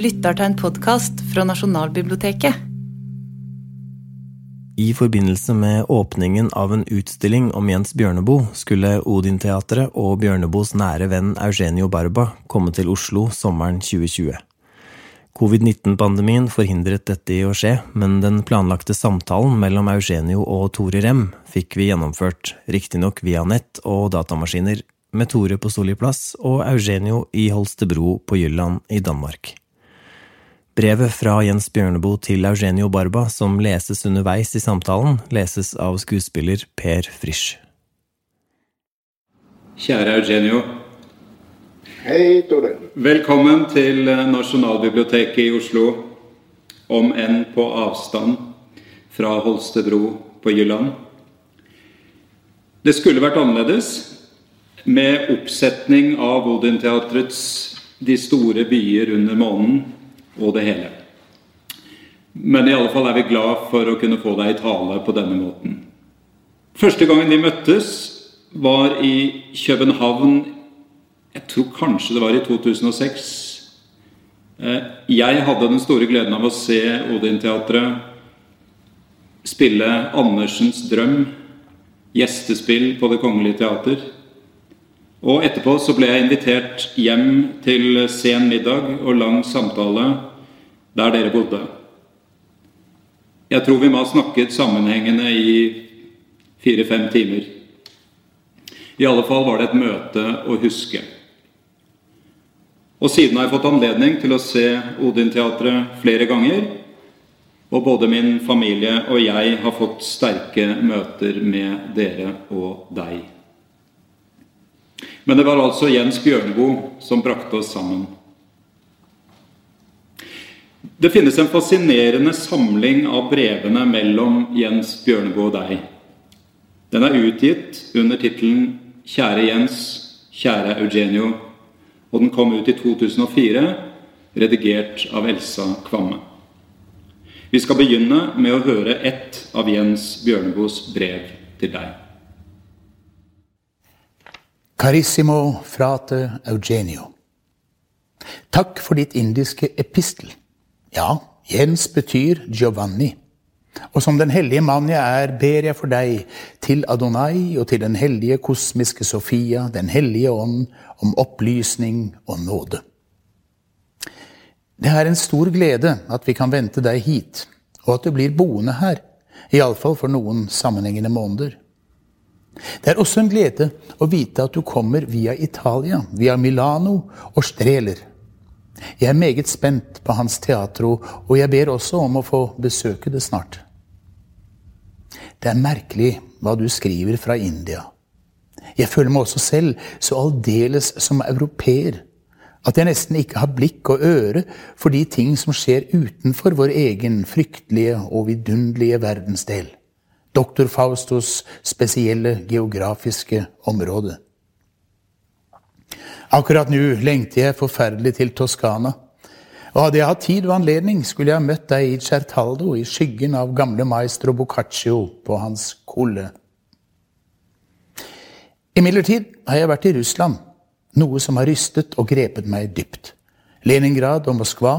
lytter til en podkast fra Nasjonalbiblioteket. I forbindelse med åpningen av en utstilling om Jens Bjørneboe skulle Odin-teatret og Bjørneboes nære venn Eugenio Barba komme til Oslo sommeren 2020. Covid-19-pandemien forhindret dette i å skje, men den planlagte samtalen mellom Eugenio og Tore Rem fikk vi gjennomført, riktignok via nett og datamaskiner, med Tore på Solli plass og Eugenio i Holstebro på Jylland i Danmark. Brevet fra Jens Bjørneboe til Eugenio Barba, som leses underveis i samtalen, leses av skuespiller Per Frisch. Kjære Eugenio. Hei, Tore. Velkommen til Nasjonalbiblioteket i Oslo, om enn på avstand fra Holstebro på Jylland. Det skulle vært annerledes, med oppsetning av Odin-teatrets De store byer under månen og det hele. Men i alle fall er vi glad for å kunne få deg i tale på denne måten. Første gangen vi møttes, var i København Jeg tror kanskje det var i 2006. Eh, jeg hadde den store gleden av å se Odin-teatret spille Andersens drøm, gjestespill på Det Kongelige Teater. Og etterpå så ble jeg invitert hjem til sen middag og lang samtale der dere bodde. Jeg tror vi må ha snakket sammenhengende i fire-fem timer. I alle fall var det et møte å huske. Og siden har jeg fått anledning til å se Odin-teatret flere ganger. Og både min familie og jeg har fått sterke møter med dere og deg. Men det var altså Jens Bjørneboe som brakte oss sammen. Det finnes en fascinerende samling av brevene mellom Jens Bjørneboe og deg. Den er utgitt under tittelen 'Kjære Jens, kjære Eugenio', og den kom ut i 2004, redigert av Elsa Kvamme. Vi skal begynne med å høre ett av Jens Bjørneboes brev til deg. Carissimo frate Eugenio. Takk for ditt indiske epistel. Ja, Jens betyr Giovanni. Og som den hellige mann jeg er, ber jeg for deg, til Adonai og til den hellige kosmiske Sofia, den hellige ånd, om opplysning og nåde. Det er en stor glede at vi kan vente deg hit, og at du blir boende her, iallfall for noen sammenhengende måneder. Det er også en glede å vite at du kommer via Italia, via Milano og Streler. Jeg er meget spent på hans teatro, og jeg ber også om å få besøke det snart. Det er merkelig hva du skriver fra India. Jeg føler meg også selv så aldeles som europeer at jeg nesten ikke har blikk og øre for de ting som skjer utenfor vår egen fryktelige og vidunderlige verdensdel. Doktor Faustos spesielle geografiske område. Akkurat nå lengter jeg forferdelig til Toskana. Og hadde jeg hatt tid og anledning, skulle jeg ha møtt deg i Certaldo, i skyggen av gamle maestro Boccaccio på hans kolle. Imidlertid har jeg vært i Russland, noe som har rystet og grepet meg dypt. Leningrad og Moskva,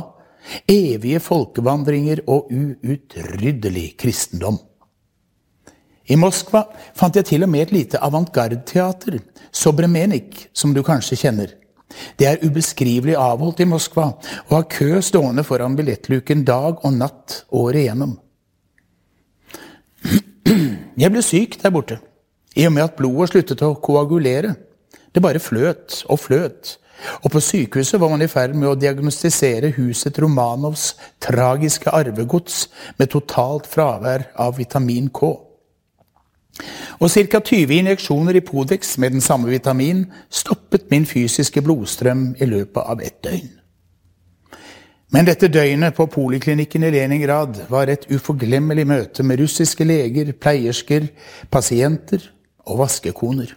evige folkevandringer og uutryddelig kristendom. I Moskva fant jeg til og med et lite avantgarde-teater, Sobremenik, som du kanskje kjenner. Det er ubeskrivelig avholdt i Moskva og har kø stående foran billettluken dag og natt året igjennom. Jeg ble syk der borte, i og med at blodet sluttet å koagulere. Det bare fløt og fløt, og på sykehuset var man i ferd med å diagnostisere huset Romanovs tragiske arvegods med totalt fravær av vitamin K. Og ca. 20 injeksjoner i Podex med den samme vitamin stoppet min fysiske blodstrøm i løpet av ett døgn. Men dette døgnet på poliklinikken i Leningrad var et uforglemmelig møte med russiske leger, pleiersker, pasienter og vaskekoner.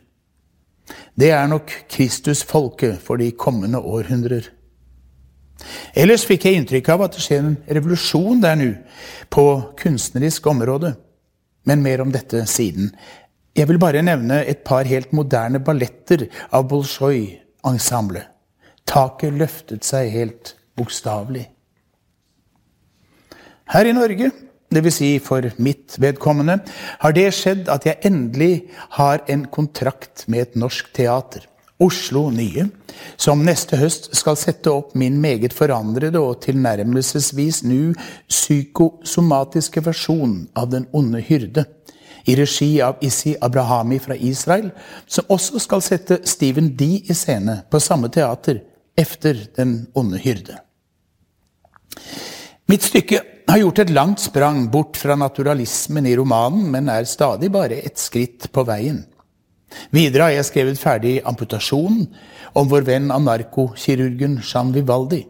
Det er nok Kristusfolket for de kommende århundrer. Ellers fikk jeg inntrykk av at det skjer en revolusjon der nå, på kunstnerisk område. Men mer om dette siden. Jeg vil bare nevne et par helt moderne balletter av Bolsjoj-ensemblet. Taket løftet seg helt bokstavelig. Her i Norge, dvs. Si for mitt vedkommende, har det skjedd at jeg endelig har en kontrakt med et norsk teater. Oslo Nye, som neste høst skal sette opp min meget forandrede og tilnærmelsesvis nu psykosomatiske versjon av Den onde hyrde, i regi av Issi Abrahami fra Israel, som også skal sette Stephen D i scene på samme teater efter Den onde hyrde. Mitt stykke har gjort et langt sprang bort fra naturalismen i romanen, men er stadig bare et skritt på veien. Videre har jeg skrevet ferdig amputasjonen om vår venn anarkokirurgen Jean Vivaldi.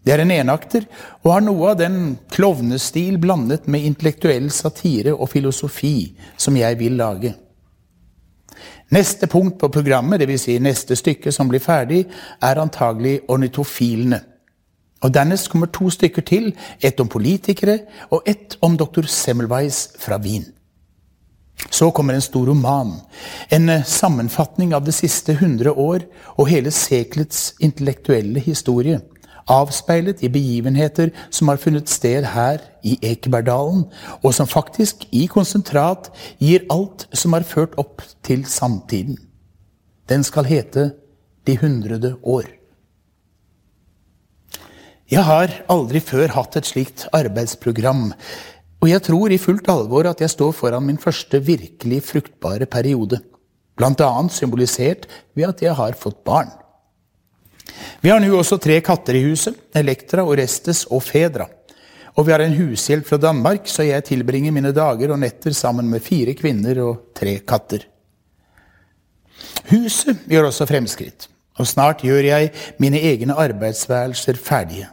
Det er en enakter og har noe av den klovnestil blandet med intellektuell satire og filosofi som jeg vil lage. Neste punkt på programmet, dvs. Si neste stykke som blir ferdig, er antagelig ornitofilene. Og Dernest kommer to stykker til, ett om politikere og ett om doktor Semmelweis fra Wien. Så kommer en stor roman. En eh, sammenfatning av det siste hundre år og hele seklets intellektuelle historie. Avspeilet i begivenheter som har funnet sted her i Ekebergdalen, og som faktisk i konsentrat gir alt som har ført opp til samtiden. Den skal hete De hundrede år. Jeg har aldri før hatt et slikt arbeidsprogram og jeg tror i fullt alvor at jeg står foran min første virkelig fruktbare periode. Annet symbolisert ved at jeg har fått barn. Vi har nå også tre katter i huset, Elektra, Orestes og Fedra. Og vi har en hushjelp fra Danmark, så jeg tilbringer mine dager og netter sammen med fire kvinner og tre katter. Huset gjør også fremskritt, og snart gjør jeg mine egne arbeidsværelser ferdige.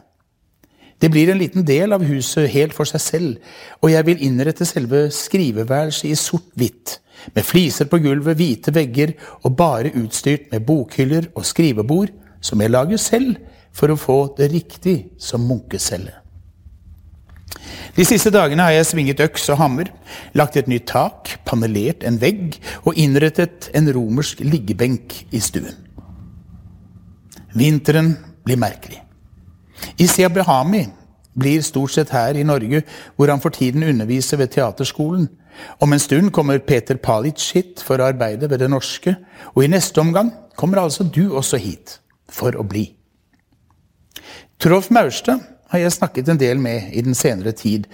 Det blir en liten del av huset helt for seg selv, og jeg vil innrette selve skriveværelset i sort-hvitt, med fliser på gulvet, hvite vegger og bare utstyrt med bokhyller og skrivebord, som jeg lager selv for å få det riktig som munkecelle. De siste dagene har jeg svinget øks og hammer, lagt et nytt tak, panelert en vegg og innrettet en romersk liggebenk i stuen. Vinteren blir merkelig. Isi Abrahami blir stort sett her i Norge, hvor han for tiden underviser ved teaterskolen. Om en stund kommer Peter Palic hit for å arbeide ved Det Norske, og i neste omgang kommer altså du også hit for å bli. Trolf Maurstad har jeg snakket en del med i den senere tid,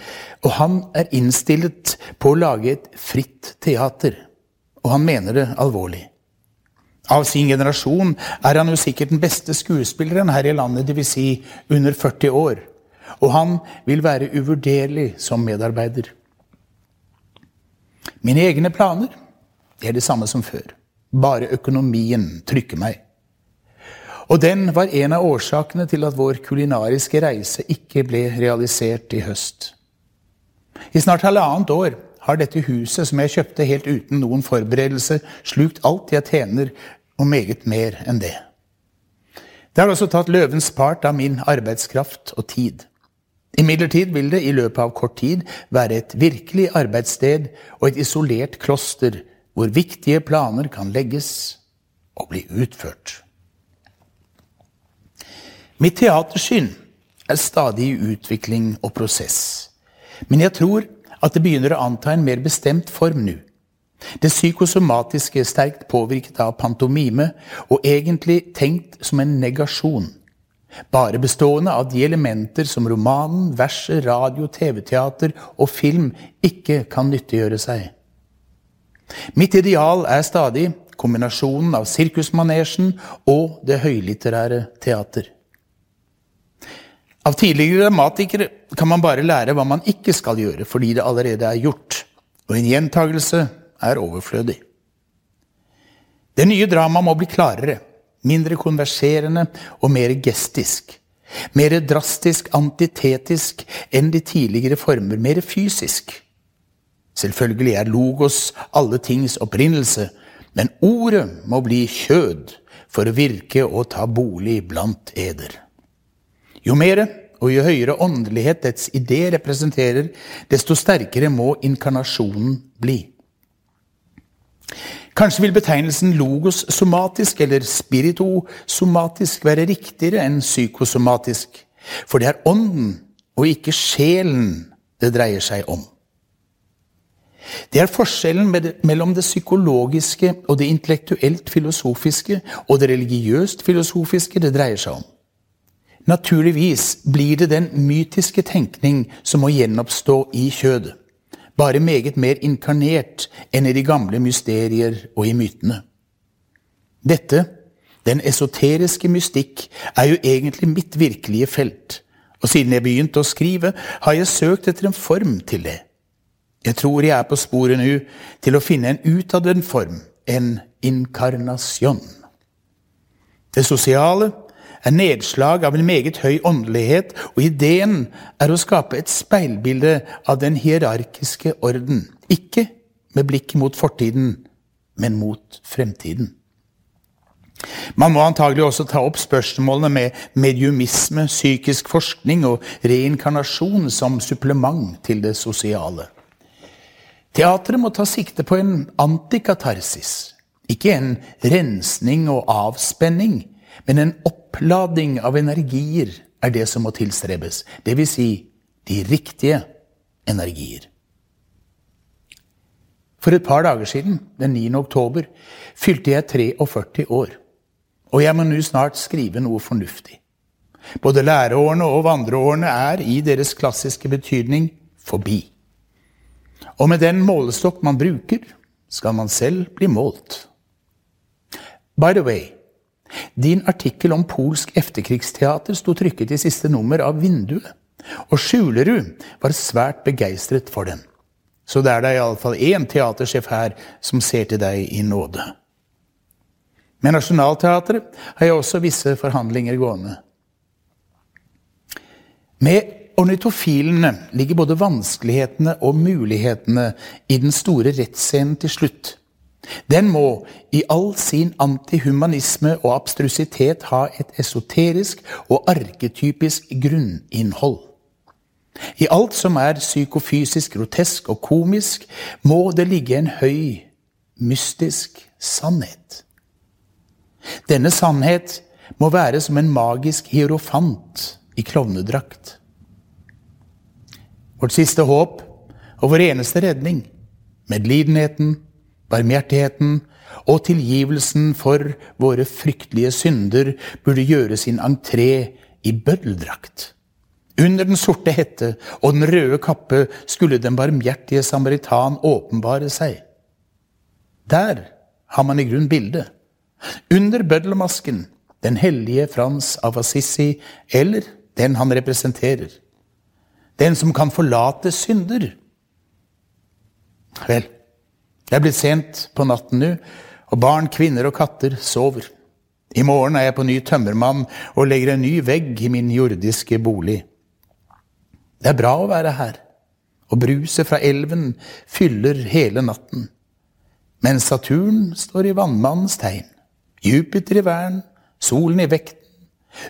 og han er innstillet på å lage et fritt teater, og han mener det alvorlig. Av sin generasjon er han jo sikkert den beste skuespilleren her i landet, dvs. Si under 40 år. Og han vil være uvurderlig som medarbeider. Mine egne planer er det samme som før. Bare økonomien trykker meg. Og den var en av årsakene til at vår kulinariske reise ikke ble realisert i høst. I snart halvannet år har dette huset, som jeg kjøpte helt uten noen forberedelse, slukt alt jeg tjener, og meget mer enn det. Det har også tatt løvens part av min arbeidskraft og tid. Imidlertid vil det i løpet av kort tid være et virkelig arbeidssted og et isolert kloster hvor viktige planer kan legges og bli utført. Mitt teatersyn er stadig i utvikling og prosess, men jeg tror at det begynner å anta en mer bestemt form nå. Det psykosomatiske er sterkt påvirket av pantomime, og egentlig tenkt som en negasjon. Bare bestående av de elementer som romanen, verset, radio, TV-teater og film ikke kan nyttiggjøre seg. Mitt ideal er stadig kombinasjonen av sirkusmanesjen og det høylitterære teater. Av tidligere dramatikere kan man bare lære hva man ikke skal gjøre, fordi det allerede er gjort. Og en gjentagelse er overflødig. Det nye dramaet må bli klarere, mindre konverserende og mer gestisk. Mer drastisk antitetisk enn de tidligere former, mer fysisk. Selvfølgelig er logos alle tings opprinnelse, men ordet må bli kjød for å virke og ta bolig blant eder. Jo mer og jo høyere åndelighet dets idé representerer, desto sterkere må inkarnasjonen bli. Kanskje vil betegnelsen logos-somatisk eller spirito-somatisk være riktigere enn psykosomatisk, for det er ånden og ikke sjelen det dreier seg om. Det er forskjellen mellom det psykologiske og det intellektuelt filosofiske og det religiøst filosofiske det dreier seg om. Naturligvis blir det den mytiske tenkning som må gjenoppstå i kjødet, bare meget mer inkarnert enn i de gamle mysterier og i mytene. Dette, den esoteriske mystikk, er jo egentlig mitt virkelige felt, og siden jeg begynte å skrive, har jeg søkt etter en form til det. Jeg tror jeg er på sporet nå til å finne en ut form, en inkarnasjon. Det sosiale er nedslag av en meget høy åndelighet, og ideen er å skape et speilbilde av den hierarkiske orden. Ikke med blikk mot fortiden, men mot fremtiden. Man må antagelig også ta opp spørsmålene med mediumisme, psykisk forskning og reinkarnasjon som supplement til det sosiale. Teatret må ta sikte på en antikatarsis, ikke en rensning og avspenning, men en opplading av energier er det som må tilstrebes, dvs. Si de riktige energier. For et par dager siden, den 9. oktober, fylte jeg 43 år. Og jeg må nå snart skrive noe fornuftig. Både læreårene og vandreårene er i deres klassiske betydning forbi. Og med den målestokk man bruker, skal man selv bli målt. By the way, din artikkel om polsk efterkrigsteater sto trykket i siste nummer av Vinduet, og Skjulerud var svært begeistret for den. Så det er da iallfall én teatersjef her som ser til deg i nåde. Med Nationaltheatret har jeg også visse forhandlinger gående. Med ornitofilene ligger både vanskelighetene og mulighetene i den store rettsscenen til slutt. Den må i all sin antihumanisme og abstrusitet ha et esoterisk og arketypisk grunninnhold. I alt som er psykofysisk, grotesk og komisk, må det ligge en høy, mystisk sannhet. Denne sannhet må være som en magisk hierofant i klovnedrakt. Vårt siste håp og vår eneste redning, medlidenheten, barmhjertigheten og tilgivelsen for våre fryktelige synder burde gjøre sin entré i bøddeldrakt. Under den sorte hette og den røde kappe skulle den barmhjertige samaritan åpenbare seg. Der har man i grunn bildet. Under bøddelmasken den hellige Frans av Assisi, eller den han representerer. Den som kan forlate synder. Vel, det er blitt sent på natten nå, og barn, kvinner og katter sover. I morgen er jeg på ny tømmermann og legger en ny vegg i min jordiske bolig. Det er bra å være her, og bruset fra elven fyller hele natten. Men Saturn står i vannmannens tegn, Jupiter i vern, solen i vekten,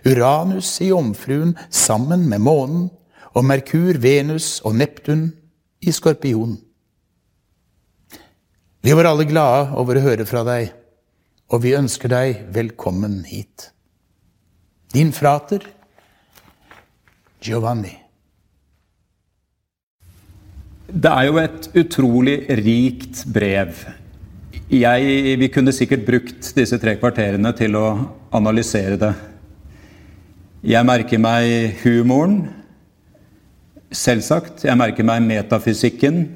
Uranus i jomfruen sammen med månen, og Merkur, Venus og Neptun i skorpionen. Vi var alle glade over å høre fra deg, og vi ønsker deg velkommen hit. Din frater Giovanni. Det er jo et utrolig rikt brev. Jeg, vi kunne sikkert brukt disse tre kvarterene til å analysere det. Jeg merker meg humoren. Selvsagt. Jeg merker meg metafysikken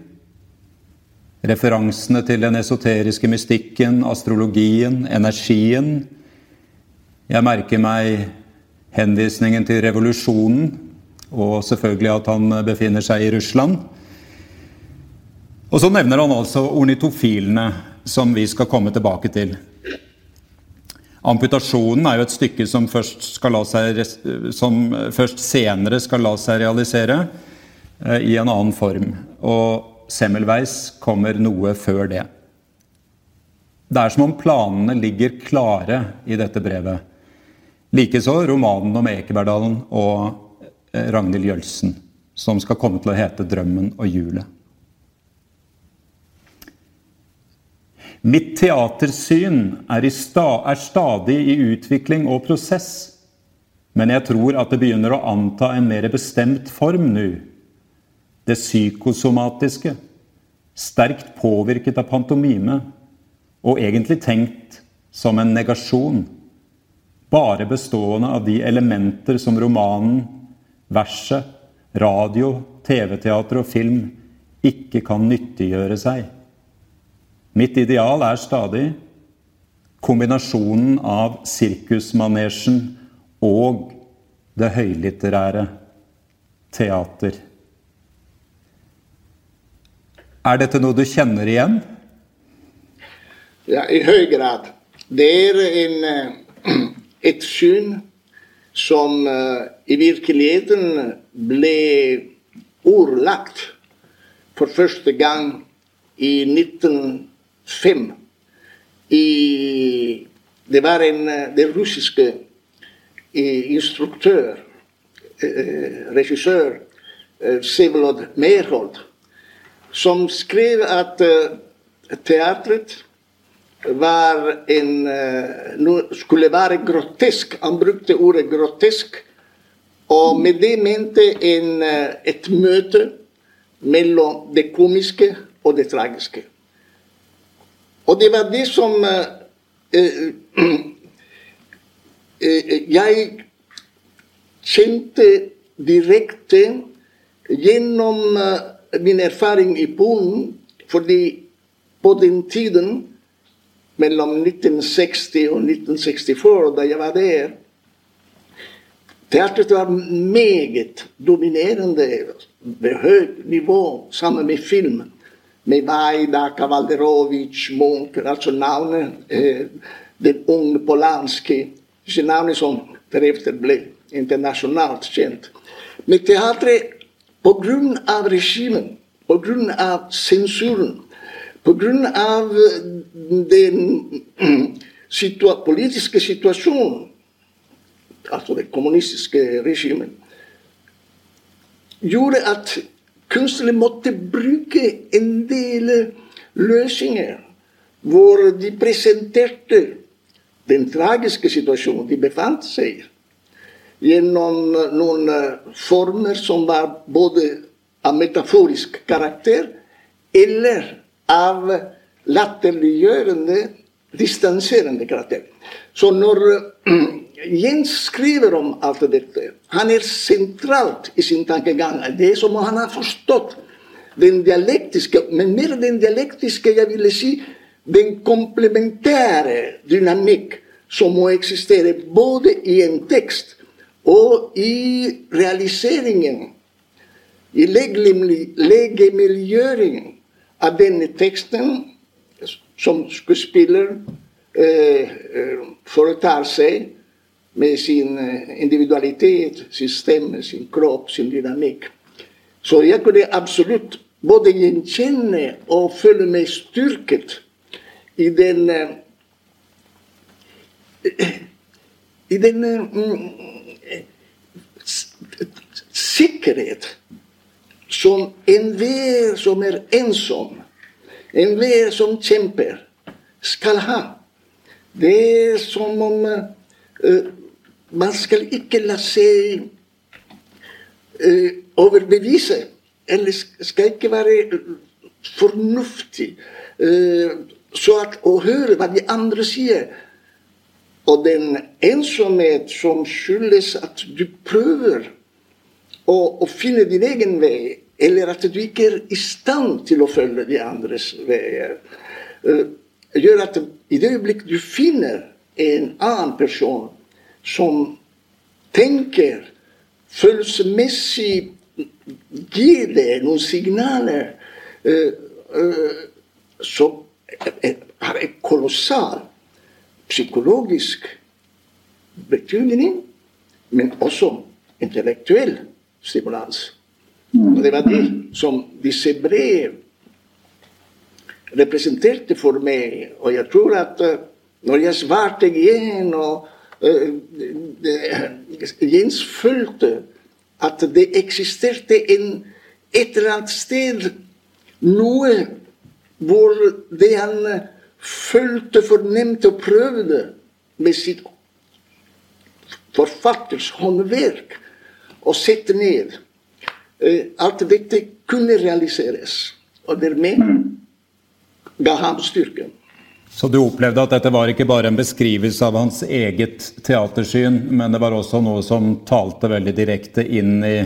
referansene til den esoteriske mystikken, astrologien, energien. Jeg merker meg henvisningen til revolusjonen, og selvfølgelig at han befinner seg i Russland. Og så nevner han altså ornitofilene, som vi skal komme tilbake til. Amputasjonen er jo et stykke som først, seg, som først senere skal la seg realisere eh, i en annen form. Og Semmelweis kommer noe før det. Det er som om planene ligger klare i dette brevet. Likeså romanen om Ekebergdalen og eh, Ragnhild Jølsen, som skal komme til å hete 'Drømmen og hjulet'. Mitt teatersyn er, sta er stadig i utvikling og prosess, men jeg tror at det begynner å anta en mer bestemt form nå det psykosomatiske, sterkt påvirket av pantomime, og egentlig tenkt som en negasjon, bare bestående av de elementer som romanen, verset, radio, TV-teater og film ikke kan nyttiggjøre seg. Mitt ideal er stadig kombinasjonen av sirkusmanesjen og det høylitterære teater. Er dette noe du kjenner igjen? Ja, i høy grad. Det er en, et syn som i virkeligheten ble ordlagt for første gang i 1905. I, det var en, den russiske instruktør, regissør, Vsevolod Merhold, som skrev at teatret var en, skulle være grotesk. Han brukte ordet grotesk. Og med det mente en, et møte mellom det komiske og det tragiske. Og det var det som eh, jeg kjente direkte gjennom min erfaring i Polen. Fordi på den tiden, mellom 1960 og 1964, da jeg var der Teatret var meget dominerende ved høyt nivå sammen med film. Med Vajda, Kavalderovic, Munch, altså navnet eh, Den unge Polanski. Disse navnene som deretter ble internasjonalt kjent. Men teatret, pga. regimet, pga. sensuren, pga. den situa politiske situasjonen altså det kommunistiske regimet, gjorde at kunstnere måtte bruke en del løsninger hvor de presenterte den tragiske situasjonen de befant seg i, gjennom noen former som var både av metaforisk karakter eller av latterliggjørende, distanserende karakter. Så når Jens skriver om alt dette. Han er sentralt i sin tankegang. Det er som om han har forstått den dialektiske, men mer den dialektiske, jeg ville si, den komplementære dynamikk som må eksistere både i en tekst og i realiseringen, i legemiljøringen av denne teksten som skuespiller eh, foretar seg med sin individualitet, sin stemme, sin kropp, sin dynamikk. Så jeg kunne absolutt både gjenkjenne og føle meg styrket i den i den mm, sikkerhet som enhver som er ensom, enhver som kjemper, skal ha. Det er som om uh, man skal ikke la seg uh, overbevise. Eller skal ikke være fornuftig. Uh, så at å høre hva de andre sier. Og den ensomhet som skyldes at du prøver å, å, finne din egen vei, eller at du ikke er i stand til å følge de andres veier, uh, gjør at i det øyeblikk du finner en annen person som tenker følelsesmessig gir deg noen signaler som har en kolossal psykologisk betydning, men også intellektuell stimulans. Og det var det som disse brev representerte for meg. Og jeg tror at uh, når jeg svarte igjen, og uh, Jens følte at det eksisterte en, et eller annet sted noe hvor det han følte, fornemte og prøvde med sitt forfatters håndverk å sette ned. Alt dette kunne realiseres. Og dermed ga ham styrken. Så du opplevde at dette var ikke bare en beskrivelse av hans eget teatersyn, men det var også noe som talte veldig direkte inn i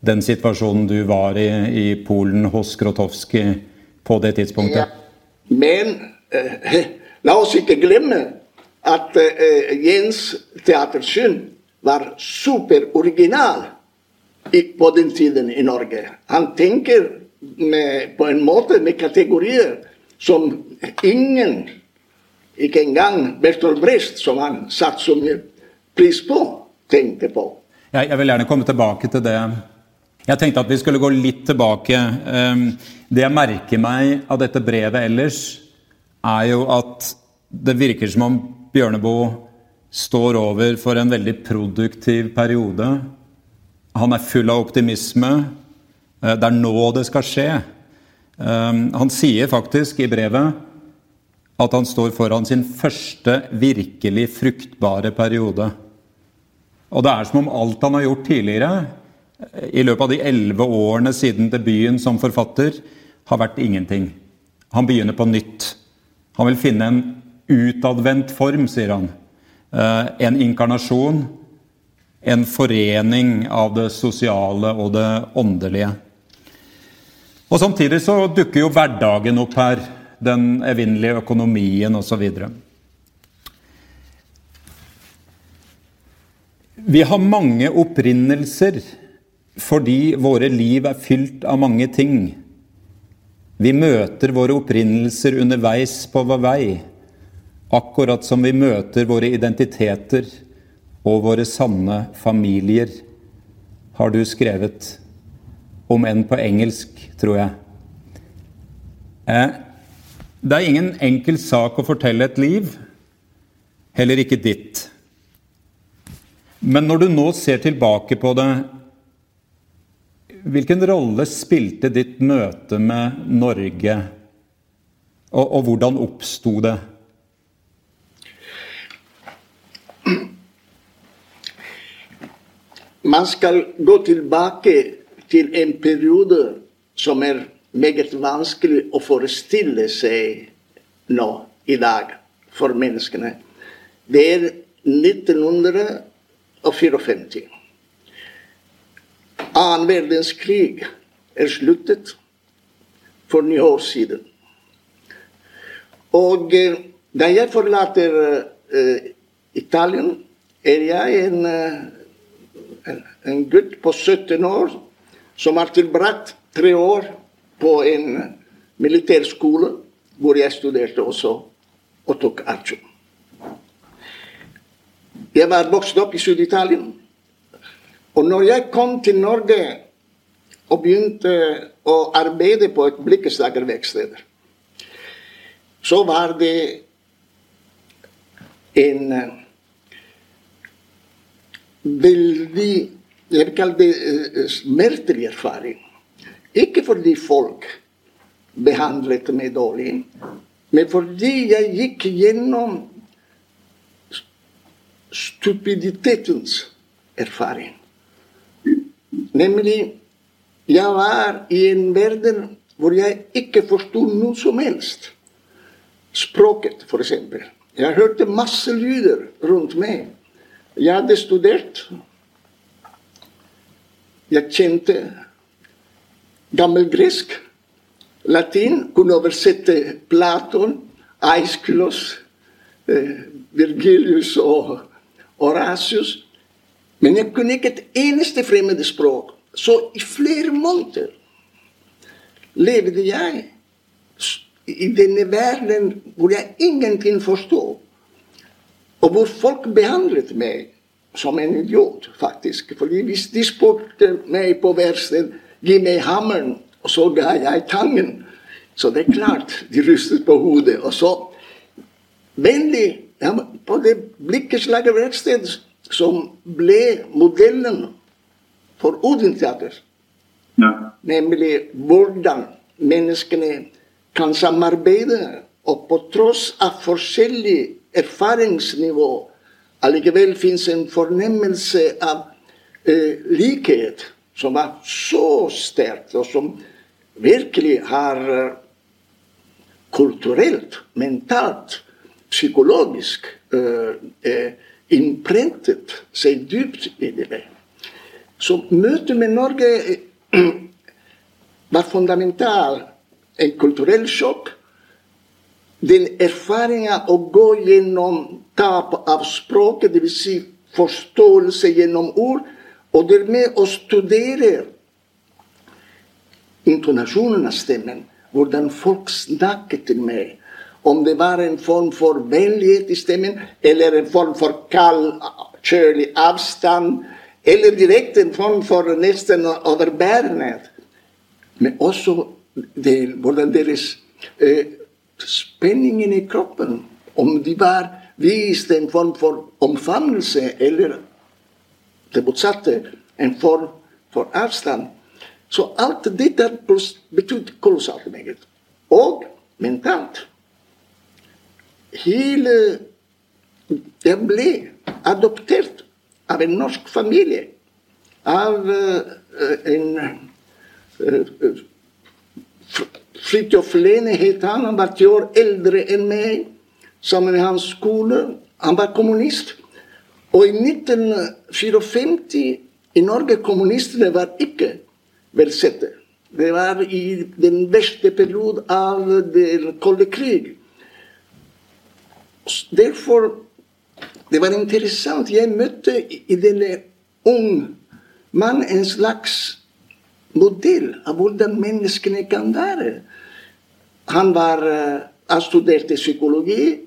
den situasjonen du var i i Polen hos Grotowski på det tidspunktet? Ja. Men eh, la oss ikke glemme at eh, Jens teatersyn var superoriginal på den tiden i Norge. Han tenker med, på en måte med kategorier som ingen ikke engang Bertolt Brecht, som han satte så mye pris på, tenkte på. Jeg, jeg vil gjerne komme tilbake til det. Jeg tenkte at vi skulle gå litt tilbake. Ehm, det jeg merker meg av dette brevet ellers, er jo at det virker som om Bjørneboe står over for en veldig produktiv periode. Han er full av optimisme. Eh, det er nå det skal skje. Ehm, han sier faktisk i brevet at han står foran sin første virkelig fruktbare periode. Og det er som om alt han har gjort tidligere, i løpet av de elleve årene siden debuten som forfatter, har vært ingenting. Han begynner på nytt. Han vil finne en utadvendt form, sier han. Eh, en inkarnasjon. En forening av det sosiale og det åndelige. Og Samtidig så dukker jo hverdagen opp her den evinnelige økonomien osv. Vi har mange opprinnelser fordi våre liv er fylt av mange ting. Vi møter våre opprinnelser underveis på vår vei, akkurat som vi møter våre identiteter og våre sanne familier, har du skrevet, om enn på engelsk, tror jeg. Eh, det er ingen enkel sak å fortelle et liv, heller ikke ditt. Men når du nå ser tilbake på det, hvilken rolle spilte ditt møte med Norge, og, og hvordan oppsto det? Man skal gå tilbake til en periode som er meget vanskelig å forestille seg nå i dag for menneskene. Det er 1954. Annen verdenskrig er sluttet for ni år siden. Og eh, da jeg forlater uh, Italien, er jeg en, uh, en, gutt på 17 år som har tilbrakt tre år på en militærskole hvor jeg studerte også og tok aksjon. Jeg var vokst opp i Sør-Italia. Og når jeg kom til Norge og begynte å arbeide på et blikkeslagerverksted, så var det en uh, veldig Jeg vil kalle det uh, smertelig erfaring. Ikke fordi folk behandlet meg dårlig, men fordi jeg gikk gjennom stupiditetens erfaring. Nemlig jeg var i en verden hvor jeg ikke forsto noe som helst. Språket, f.eks. Jeg hørte masse lyder rundt meg. Jeg hadde studert. Jeg kjente gammelgresk, latin, kunne oversette Platon, Aiskylos, eh, Virgilius og Horatius. Men jeg kunne ikke et eneste fremmede språk. Så i flere måneder levde jeg i denne verden hvor jeg ingenting forstod. Og hvor folk behandlet meg som en idiot, faktisk. Fordi hvis de spurte meg på verksted Gi meg hammeren, og så ga jeg tangen. Så det er klart, de rystet på hodet. Og så vennlig ja, på det blikkeslaget verksted som ble modellen for Odin-teater. Ja. Nemlig hvordan menneskene kan samarbeide, og på tross av forskjellig erfaringsnivå allikevel fins en fornemmelse av eh, likhet som var så sterkt, og som virkelig har eh, kulturelt, mentalt, psykologisk uh, uh, innprentet seg dypt i det. Så møtet med Norge var fundamental. En kulturell sjokk. Den erfaringen å gå gjennom tap av språket, dvs. Si forståelse gjennom ord, og dermed å studere intonasjonen av stemmen, hvordan folk snakket til meg. Om det var en form for vennlighet i stemmen, eller en form for kald, kjølig avstand, eller direkte en form for nesten overbærenhet. Men også det, hvordan deres eh, spenningen i kroppen, om de var vist en form for omfavnelse, eller det motsatte, en form for avstand. Så alt dette betydde kolossalt meget. Og mentalt. Hele Jeg ble adoptert av en norsk familie. Av uh, en uh, Fridtjof Lene han. Han var ti år eldre enn meg. Sammen med hans skole. Han var kommunist. Og i 1954 i Norge kommunistene var ikke verdsettet. Det var i den verste perioden av den kolde krig. Derfor det var interessant. Jeg møtte i denne ung mann en slags modell av hvordan menneskene kan være. Han var eh, han studerte psykologi.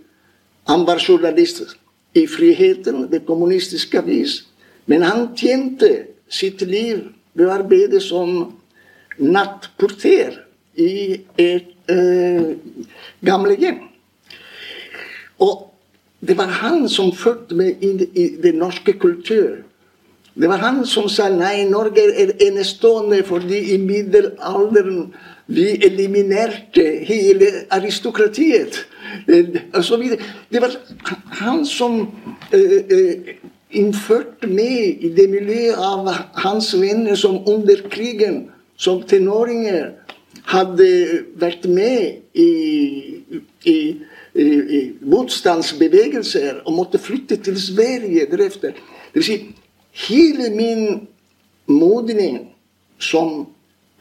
Han var journalist i Friheten, det kommunistiske avis. Men han tjente sitt liv ved å arbeide som nattporter i et uh, gamlehjem. Og det var han som førte meg inn i den norske kultur. Det var han som sa nei, Norge er enestående fordi i middelalderen vi eliminerte hele aristokratiet. Det var han som uh, uh, innførte meg i det miljøet av hans venner som under krigen, som tenåringer, hadde vært med i, i, i, i motstandsbevegelser og måtte flytte til Sverige deretter. Det vil si, hele min modning som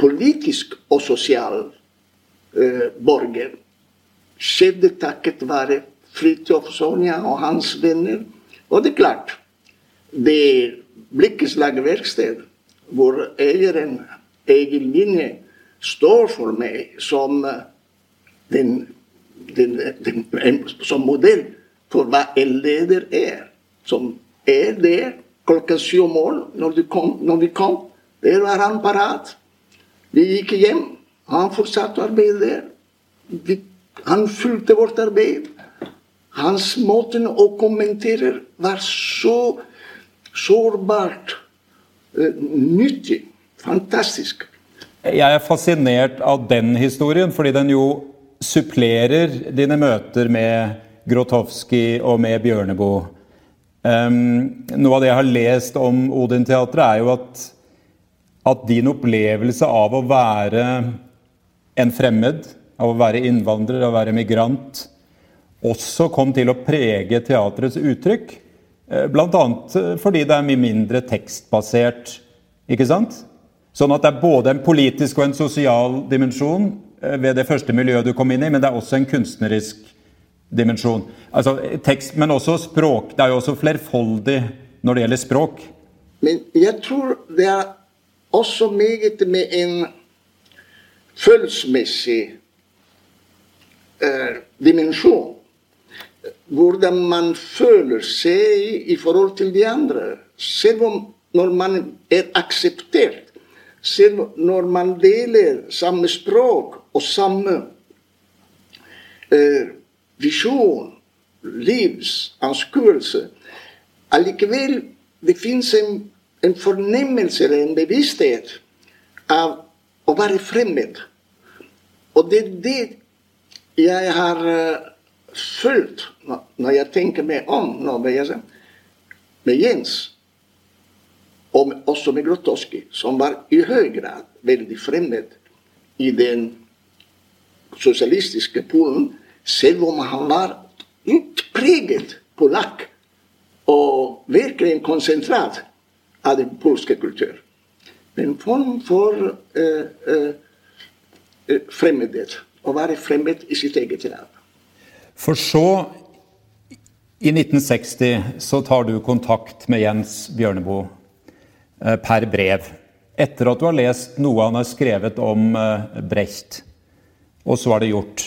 politisk og sosial eh, borger skjedde takket være Fridtjof Sonja og hans venner. Og det er klart, det blikkeslagverksted hvor eieren Egil Linje står for meg som eh, den, den, den, som modell for hva en leder er. Som er der klokka syv om morgenen når, når, vi kom. Der var han parat. Vi gikk hjem. Han fortsatte å arbeide der. Vi, han fulgte vårt arbeid. Hans måte å kommentere var så sårbart, eh, nyttig, fantastisk. Jeg er fascinert av den historien, fordi den jo supplerer dine møter med Grotowski og med Bjørneboe. Um, noe av det jeg har lest om Odin-teatret, er jo at, at din opplevelse av å være en fremmed, av å være innvandrer, av å være migrant, også kom til å prege teatrets uttrykk. Eh, Bl.a. Eh, fordi det er mye mindre tekstbasert. ikke sant? Sånn at det er både en politisk og en sosial dimensjon eh, ved det første miljøet du kom inn i, men det er også en kunstnerisk dimensjon. Altså tekst, Men også språk. Det er jo også flerfoldig når det gjelder språk. Men jeg tror det er også meget med en følelsesmessig eh, dimensjon hvordan man føler seg i forhold til de andre. Selv om når man er akseptert, selv når man deler samme språk og samme eh, visjon, livsanskuelse Allikevel det fins en, en fornemmelse eller en bevissthet av å være fremmed. Og det er det jeg har uh, følt når jeg tenker meg om nå med, med Jens, og også med Grotowski, som var i høy grad veldig fremmed i den sosialistiske Polen, selv om han var utpreget polakk og virkelig en konsentrat av den polske kultur. En form for uh, uh, fremmedhet. Å være fremmed i sitt eget land. For så, i 1960, så tar du kontakt med Jens Bjørneboe uh, per brev. Etter at du har lest noe han har skrevet om Brecht. Og så er det gjort.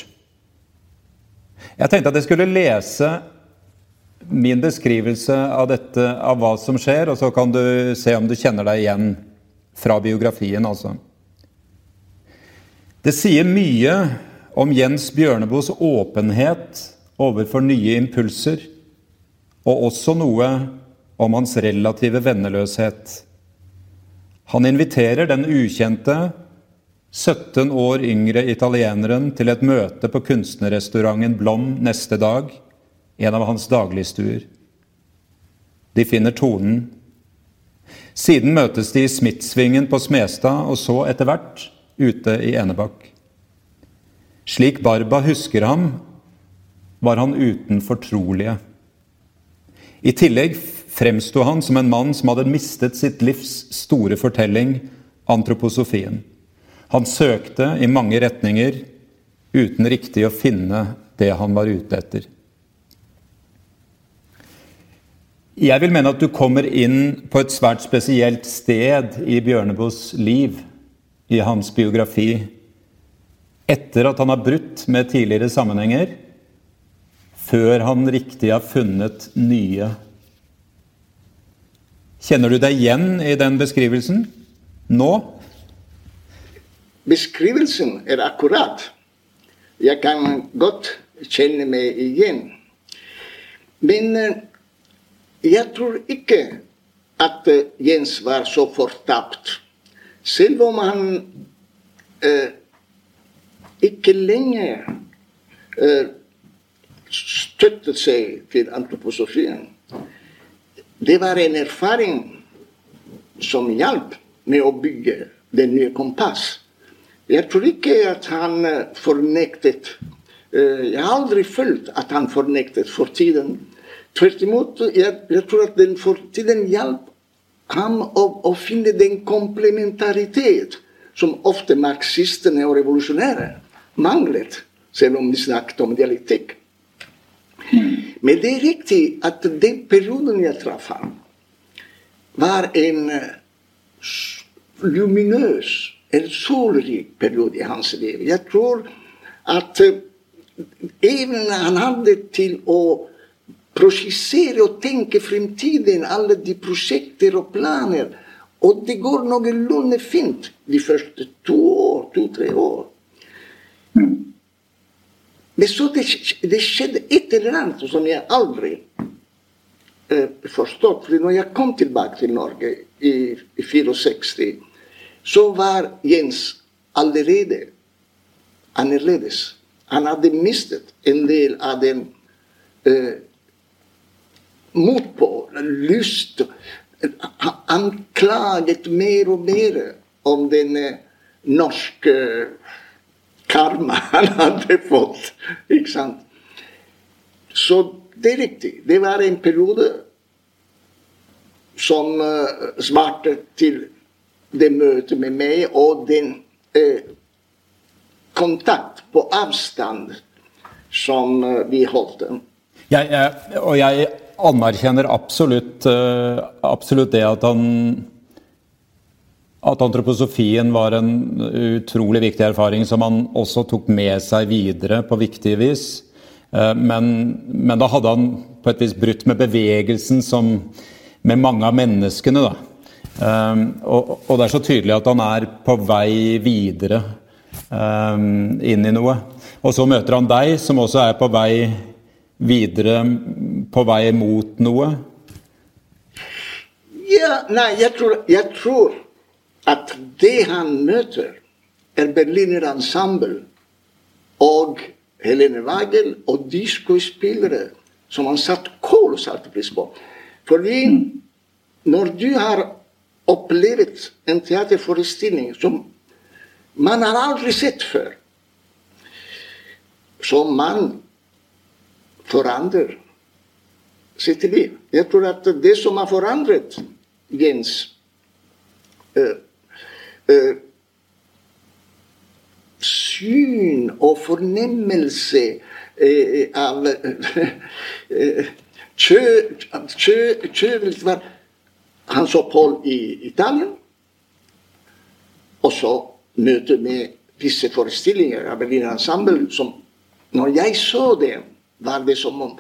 Jeg tenkte at jeg skulle lese min beskrivelse av dette, av hva som skjer, og så kan du se om du kjenner deg igjen fra biografien, altså. Det sier mye om Jens Bjørneboes åpenhet overfor nye impulser, og også noe om hans relative venneløshet. Han inviterer den ukjente, 17 år yngre italieneren til et møte på kunstnerrestauranten Blom neste dag, en av hans dagligstuer. De finner tonen. Siden møtes de i Smithsvingen på Smestad, og så etter hvert ute i Enebakk. Slik Barba husker ham, var han uten fortrolige. I tillegg fremsto han som en mann som hadde mistet sitt livs store fortelling, antroposofien. Han søkte i mange retninger uten riktig å finne det han var ute etter. Jeg vil mene at du kommer inn på et svært spesielt sted i Bjørneboes liv, i hans biografi, etter at han har brutt med tidligere sammenhenger, før han riktig har funnet nye. Kjenner du deg igjen i den beskrivelsen nå? Beskrivelsen er akkurat. Jeg kan godt kjenne meg igjen. Men eh, jeg tror ikke at eh, Jens var så fortapt. Selv om han eh, ikke lenger eh, støttet seg til antroposofien. Det var en erfaring som hjalp med å bygge det nye kompass. Jeg tror ikke at han eh, fornektet eh, Jeg har aldri følt at han fornektet fortiden. Tvert imot, jeg, jeg, tror at den fortiden hjalp ham å, å finne den komplementaritet som ofte marxistene og revolusjonære manglet, selv om de snakket om dialektikk. Men det er riktig at den perioden jeg traff ham, var en eh, luminøs en solrik periode i hans liv. Jeg tror at evnen even han hadde til å prosjisere og tenke fremtiden, alle de prosjekter og planer. Og det går noenlunde fint de første to år, to-tre år. Men så det, det, skjedde et eller annet som jeg aldri eh, forstått. For når jeg kom tilbake til Norge i, i 64 så var Jens allerede annerledes. Han hadde mistet en del av den uh, motpå, lyst Han klaget mer og mer om den norske karma han hadde fått. Ikke sant? Så det er riktig. Det var en periode som uh, svarte til det møtet med meg og den eh, kontakt på avstand som eh, vi holdt. Jeg, jeg, og jeg anerkjenner absolutt, uh, absolutt det at han at antroposofien var en utrolig viktig erfaring som han også tok med seg videre på viktige vis. Uh, men, men, da hadde han på et vis brutt med bevegelsen som med mange av menneskene. Um, og, og, det er så tydelig at han er på vei videre inn i noe. Og så møter han deg, som også er på vei videre, på vei mot noe. Ja, nei, jeg tror, jeg tror at det han møter, er Berliner Ensemble og Helene Wagel og de skuespillere som han satte kolossalt pris på. Fordi når du har opplevd en teaterforestilling som man har aldri sett før. Som man forandrer sitt liv. Jeg tror at det som har forandret Jens uh, uh, Syn og fornemmelse uh, av Kjøvelt var hans opphold i Italia. Og så møte med visse forestillinger av Berlin Ensemble som Når jeg så det, var det som om,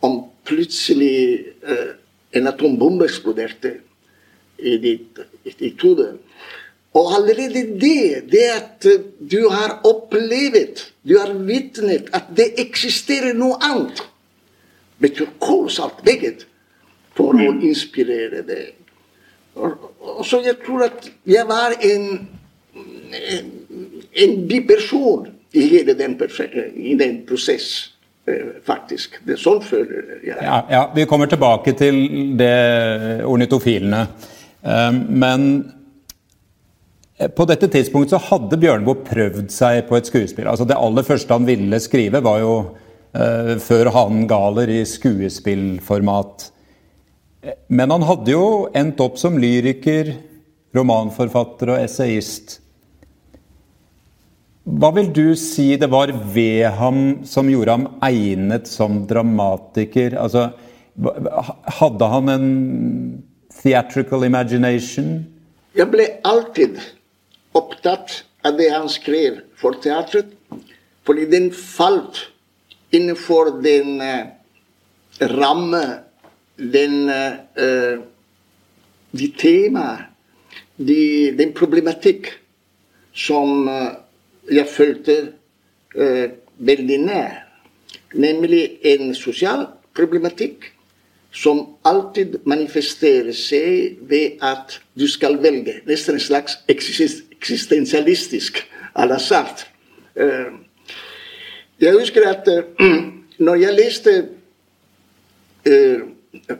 om plutselig uh, en atombombe eksploderte i ditt, ditt hode. Og allerede det, det at du har opplevd, du har vitnet at det eksisterer noe annet, betyr kolossalt meget for å inspirere deg. Og, og så jeg tror at jeg var en, en, en biperson i hele den, i den prosess. Eh, faktisk. Det sånn føler jeg. Ja, ja, Vi kommer tilbake til det ornitofilene. Eh, men på dette tidspunktet så hadde Bjørneboe prøvd seg på et skuespill. Altså Det aller første han ville skrive, var jo før han galer i skuespillformat. Men han hadde jo endt opp som lyriker, romanforfatter og essayist. Hva vil du si det var ved ham som gjorde ham egnet som dramatiker? Altså, hadde han en theatrical imagination? Jeg ble alltid opptatt av det han skrev for teatret, fordi den falt innenfor den uh, ramme, den uh, de tema, de, den problematikk som uh, jeg følte uh, veldig nær. Nemlig en sosial problematikk som alltid manifesterer seg ved at du skal velge. Nesten en slags eksistensialistisk à la. Uh, jeg husker at uh, når jeg leste uh,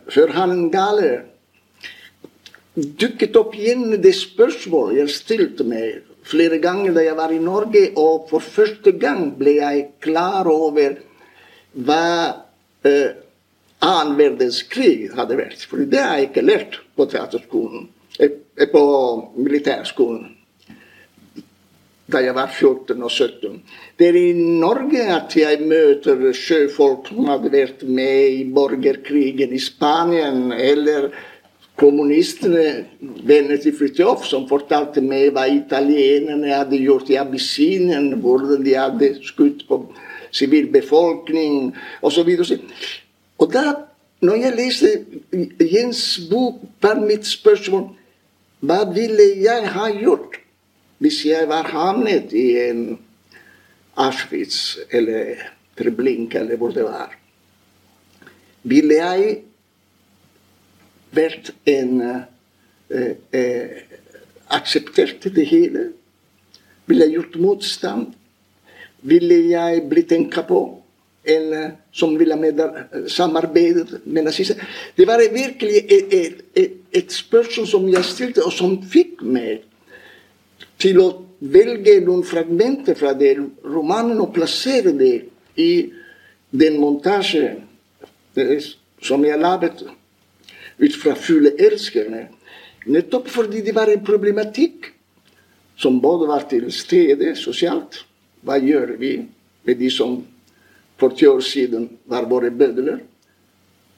før han gale, dukket opp igjen det spørsmålet jeg stilte meg flere ganger da jeg var i Norge, og for første gang ble jeg klar over hva eh, annen verdenskrig hadde vært. For det har jeg ikke lært på teaterskolen, eh, på militærskolen da jeg var 14 og 17. Det er i Norge at jeg møter sjøfolk som hadde vært med i borgerkrigen i Spania, eller kommunistene, venner til Fridtjof, som fortalte meg hva italienerne hadde gjort i Abyssinien, hvordan de hadde skutt på sivilbefolkning osv. Og da, når jeg leste Jens bok, var mitt spørsmål hva ville jeg ha gjort hvis jeg var havnet i en Auschwitz eller Treblinka eller hvor det var? Ville jeg vært en eh, eh, Akseptert det hele? Ville jeg gjort motstand? Ville jeg blitt en kapå? Uh, som ville med, uh, med nazister? Det var virkelig et, et, et, et, spørsmål som jeg stilte, og som fikk meg til å velge noen fragmenter fra den romanen og plassere det i den montasjen som jeg laget ut fra fugleelskerne. Nettopp fordi det var en problematikk som både var til stede sosialt. Hva gjør vi med de som for ti år siden var våre bødler,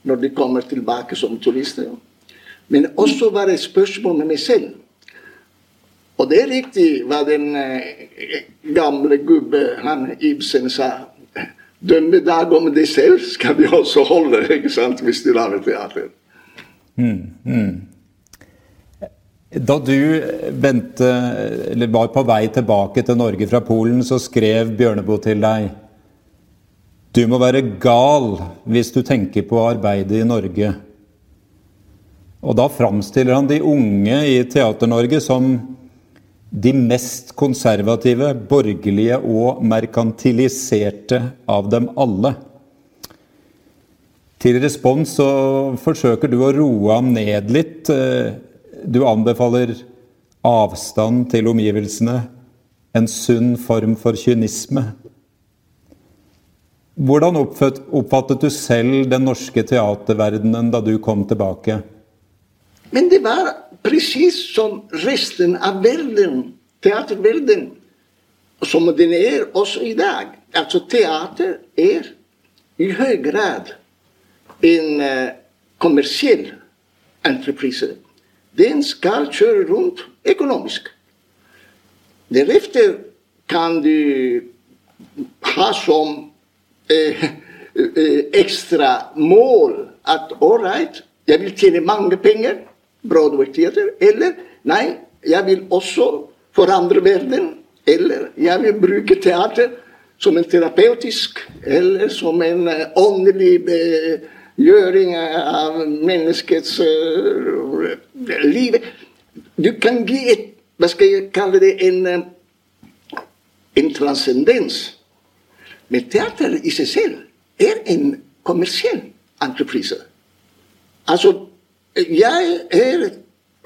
når de kommer tilbake som turister? Men også var det spørsmål med meg selv. Og det er riktig hva den eh, gamle gubbe han Ibsen sa. Dømme dag om deg selv skal vi også holde, ikke sant, hvis du lager teater. Mm, mm. Da du vente, var på vei tilbake til Norge fra Polen, så skrev Bjørneboe til deg Du må være gal hvis du tenker på å arbeide i Norge. Og da framstiller han de unge i Teater-Norge som de mest konservative, borgerlige og merkantiliserte av dem alle. Til respons så forsøker du å roe ham ned litt. Du anbefaler avstand til omgivelsene, en sunn form for kynisme. Hvordan oppfattet du selv den norske teaterverdenen da du kom tilbake? Men det var presis som resten av verden, teaterverden, som den er også i dag. Altså teater er i høy grad en uh, kommersiell entreprise. Den skal kjøre rundt økonomisk. Deretter kan du ha som eh, eh, ekstra mål at ålreit, jeg vil tjene mange penger, Broadway Theater, eller nei, jeg vil også forandre verden, eller jeg vil bruke teater som en terapeutisk eller som en åndelig åndelig begjøring av menneskets uh, liv. Du kan gi et hva skal jeg kalle det, en, eh, en transcendens. Men teater i seg selv er en kommersiell entreprise. Altså, jeg er,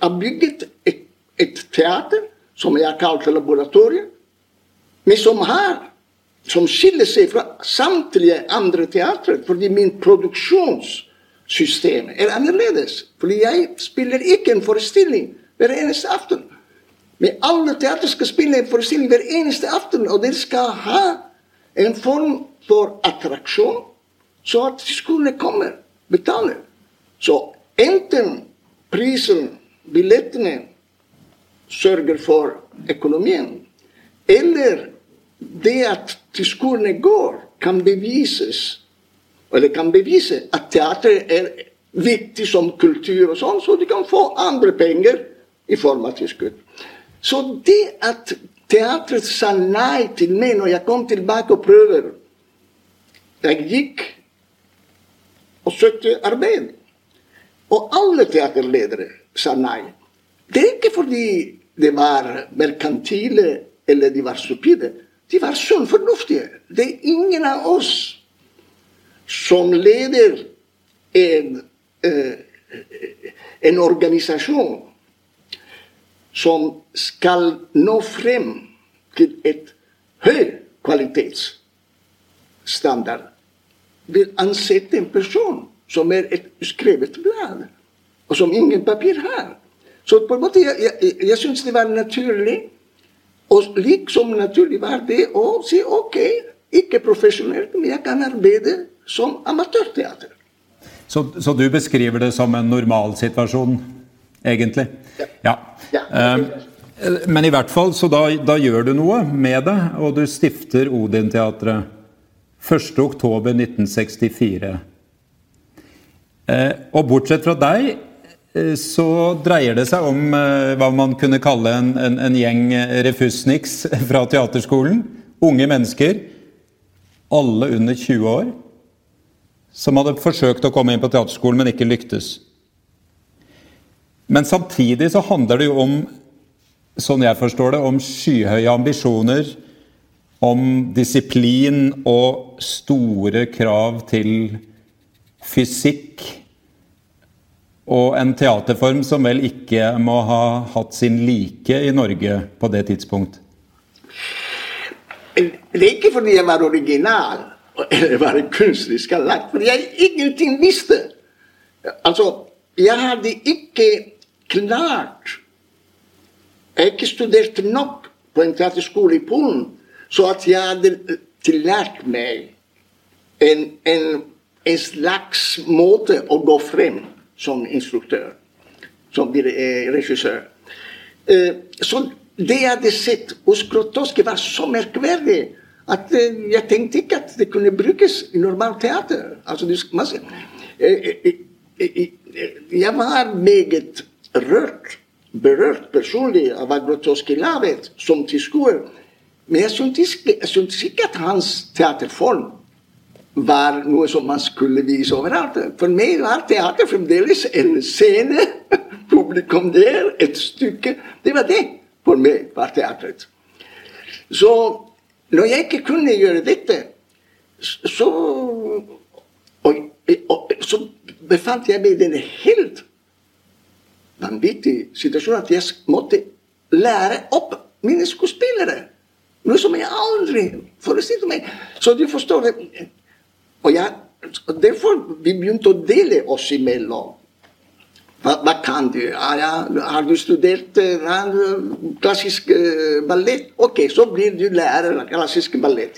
har bygget et, et, teater som jeg har kalt laboratorium, men som har som skiller seg fra samtlige andre teatre, fordi min produksjonssystem er annerledes. Fordi jeg spiller ikke en forestilling hver eneste aften. Men alle teater skal spille en forestilling hver eneste aften, og dere skal ha en form for attraksjon, så at skolene kommer, betaler. Så enten prisen, billettene, sørger for økonomien, eller det at skolene går, kan bevises eller kan bevise at teater er viktig som kultur, og sånn, så de kan få andre penger i form av tilskudd. Så det at teatret sa nei til meg når jeg kom tilbake og prøver Jeg gikk og søkte arbeid. Og alle teaterledere sa nei. Det er ikke fordi de var merkantile eller de var stupide. De var sunn fornuftige. Det er ingen av oss som leder en, eh, en organisasjon som skal nå frem til et høy kvalitetsstandard, vil ansette en person som er et skrevet blad, og som ingen papir har. Så på en måte, jeg, jeg, jeg syns det var naturlig, og liksom naturlig var det å si ok, ikke profesjonelt, men jeg kan arbeide som amatørteater. Så, så du beskriver det som en normalsituasjon, egentlig? Ja. ja. Um, men i hvert fall, så da, da, gjør du noe med det, og du stifter Odin-teatret 1.10.1964. Eh, og bortsett fra deg, eh, så dreier det seg om eh, hva man kunne kalle en, en, en gjeng refusniks fra teaterskolen. Unge mennesker, alle under 20 år, som hadde forsøkt å komme inn på teaterskolen, men ikke lyktes. Men samtidig så handler det jo om, sånn jeg forstår det, om skyhøye ambisjoner. Om disiplin og store krav til fysikk. Og en teaterform som vel ikke må ha hatt sin like i Norge på det tidspunkt. Det er ikke fordi jeg var original eller var kunstnerisk anlagt, fordi jeg ingenting visste. Altså, jeg hadde ikke klart Jeg har ikke studert nok på en teaterskole i Polen, så at jeg hadde tillært meg en, en, en, slags måte å gå frem som instruktør, som eh, regissør. Eh, så det jeg hadde sett hos Grotowski, var så merkverdig at eh, jeg tenkte ikke at det kunne brukes i normalt teater. Altså, jeg var meget rørt, berørt personlig av hva Grotowski laget som tilskuer. Men jeg syntes ikke, at hans teaterform var noe som man skulle vise overalt. For meg var teater fremdeles en scene. Publikum der, et stykke. Det var det for meg var teatret. Så når jeg ikke kunne gjøre dette, så, og, og, så befant jeg meg i denne helt vanvittige situasjon at jeg måtte lære opp mine skuespillere. Noe som jeg aldri forestilte meg. Så du forstår det. Og jeg, derfor vi begynte å dele oss imellom. Hva, hva kan du? Ah, ja, har du studert ja, klassisk ballett? Ok, så blir du lærer av klassisk ballett.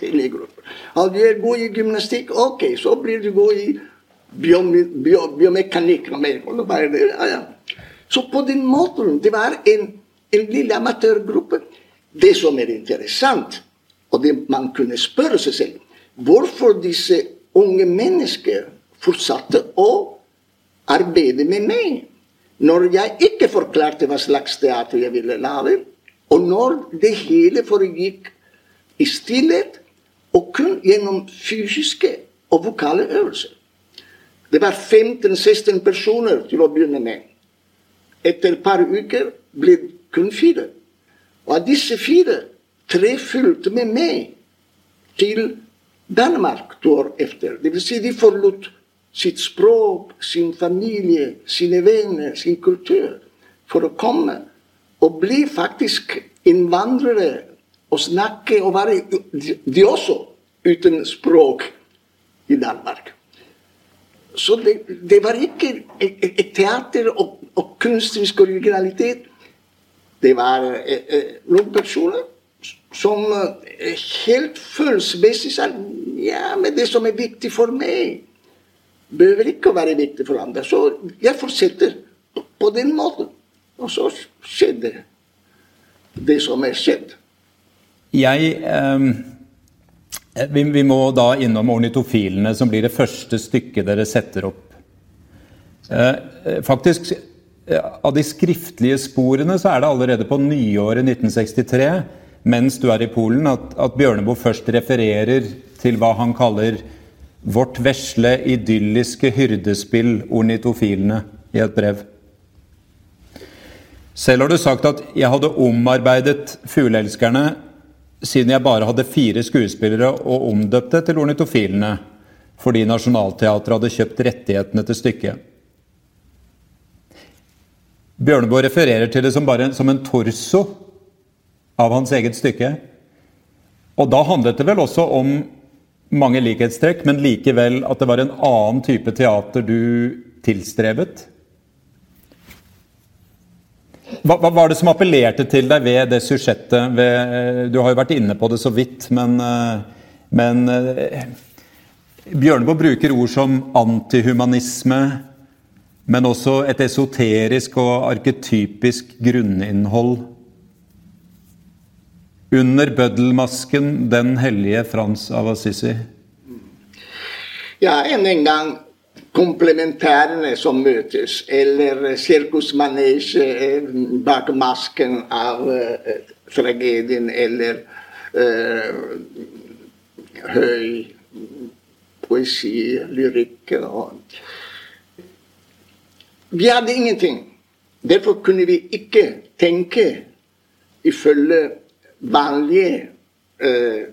Har du er god i gymnastikk? Ok, så blir du god i biomekanikk. Ja, ja. Så på den måten Det var en, en lille amatørgruppe. Det som er interessant, og det man kunne spørre seg selv, hvorfor disse unge mennesker fortsatte å arbeide med meg når jeg ikke forklarte hva slags teater jeg ville lage, og når det hele foregikk i stillhet og kun gjennom fysiske og vokale øvelser. Det var 15-16 personer til å begynne med. Etter et par uker ble det kun fire. Og av disse fire, tre fulgte med meg til Danmark to år etter. Det vil si de forlot sitt språk, sin familie, sine venner, sin kultur for å komme og bli faktisk innvandrere og snakke og være de også uten språk i Danmark. Så det, det var ikke et, et teater og, og kunstnerisk originalitet. Det var eh, eh, noen personer som eh, helt følelsesmessig sa ja, men det som er viktig for meg, behøver ikke å være viktig for andre. Så jeg fortsetter på den måten. Og så skjedde det som er skjedd. Jeg eh, vi, vi, må da innom ornitofilene, som blir det første stykket dere setter opp. Eh, faktisk av de skriftlige sporene så er det allerede på nyåret 1963, mens du er i Polen, at, at Bjørneboe først refererer til hva han kaller 'vårt vesle, idylliske hyrdespill, ornitofilene', i et brev. Selv har du sagt at 'jeg hadde omarbeidet fugleelskerne' siden jeg bare hadde fire skuespillere og omdøpte til ornitofilene, fordi Nationaltheatret hadde kjøpt rettighetene til stykket. Bjørneboe refererer til det som bare som en torso av hans eget stykke. Og da handlet det vel også om mange likhetstrekk, men likevel at det var en annen type teater du tilstrebet? Hva, hva var det som appellerte til deg ved det susjettet? Du har jo vært inne på det så vidt, men, men Bjørneboe bruker ord som antihumanisme, men også et esoterisk og arketypisk grunninnhold. Under bøddelmasken den hellige Frans av Assisi. Ja, enda en gang komplementærene som møtes, eller sirkusmanesje eh, bak masken av uh, tragedien, eller uh, høy poesi, lyrikk og vi hadde ingenting. Derfor kunne vi ikke tenke ifølge vanlige eh,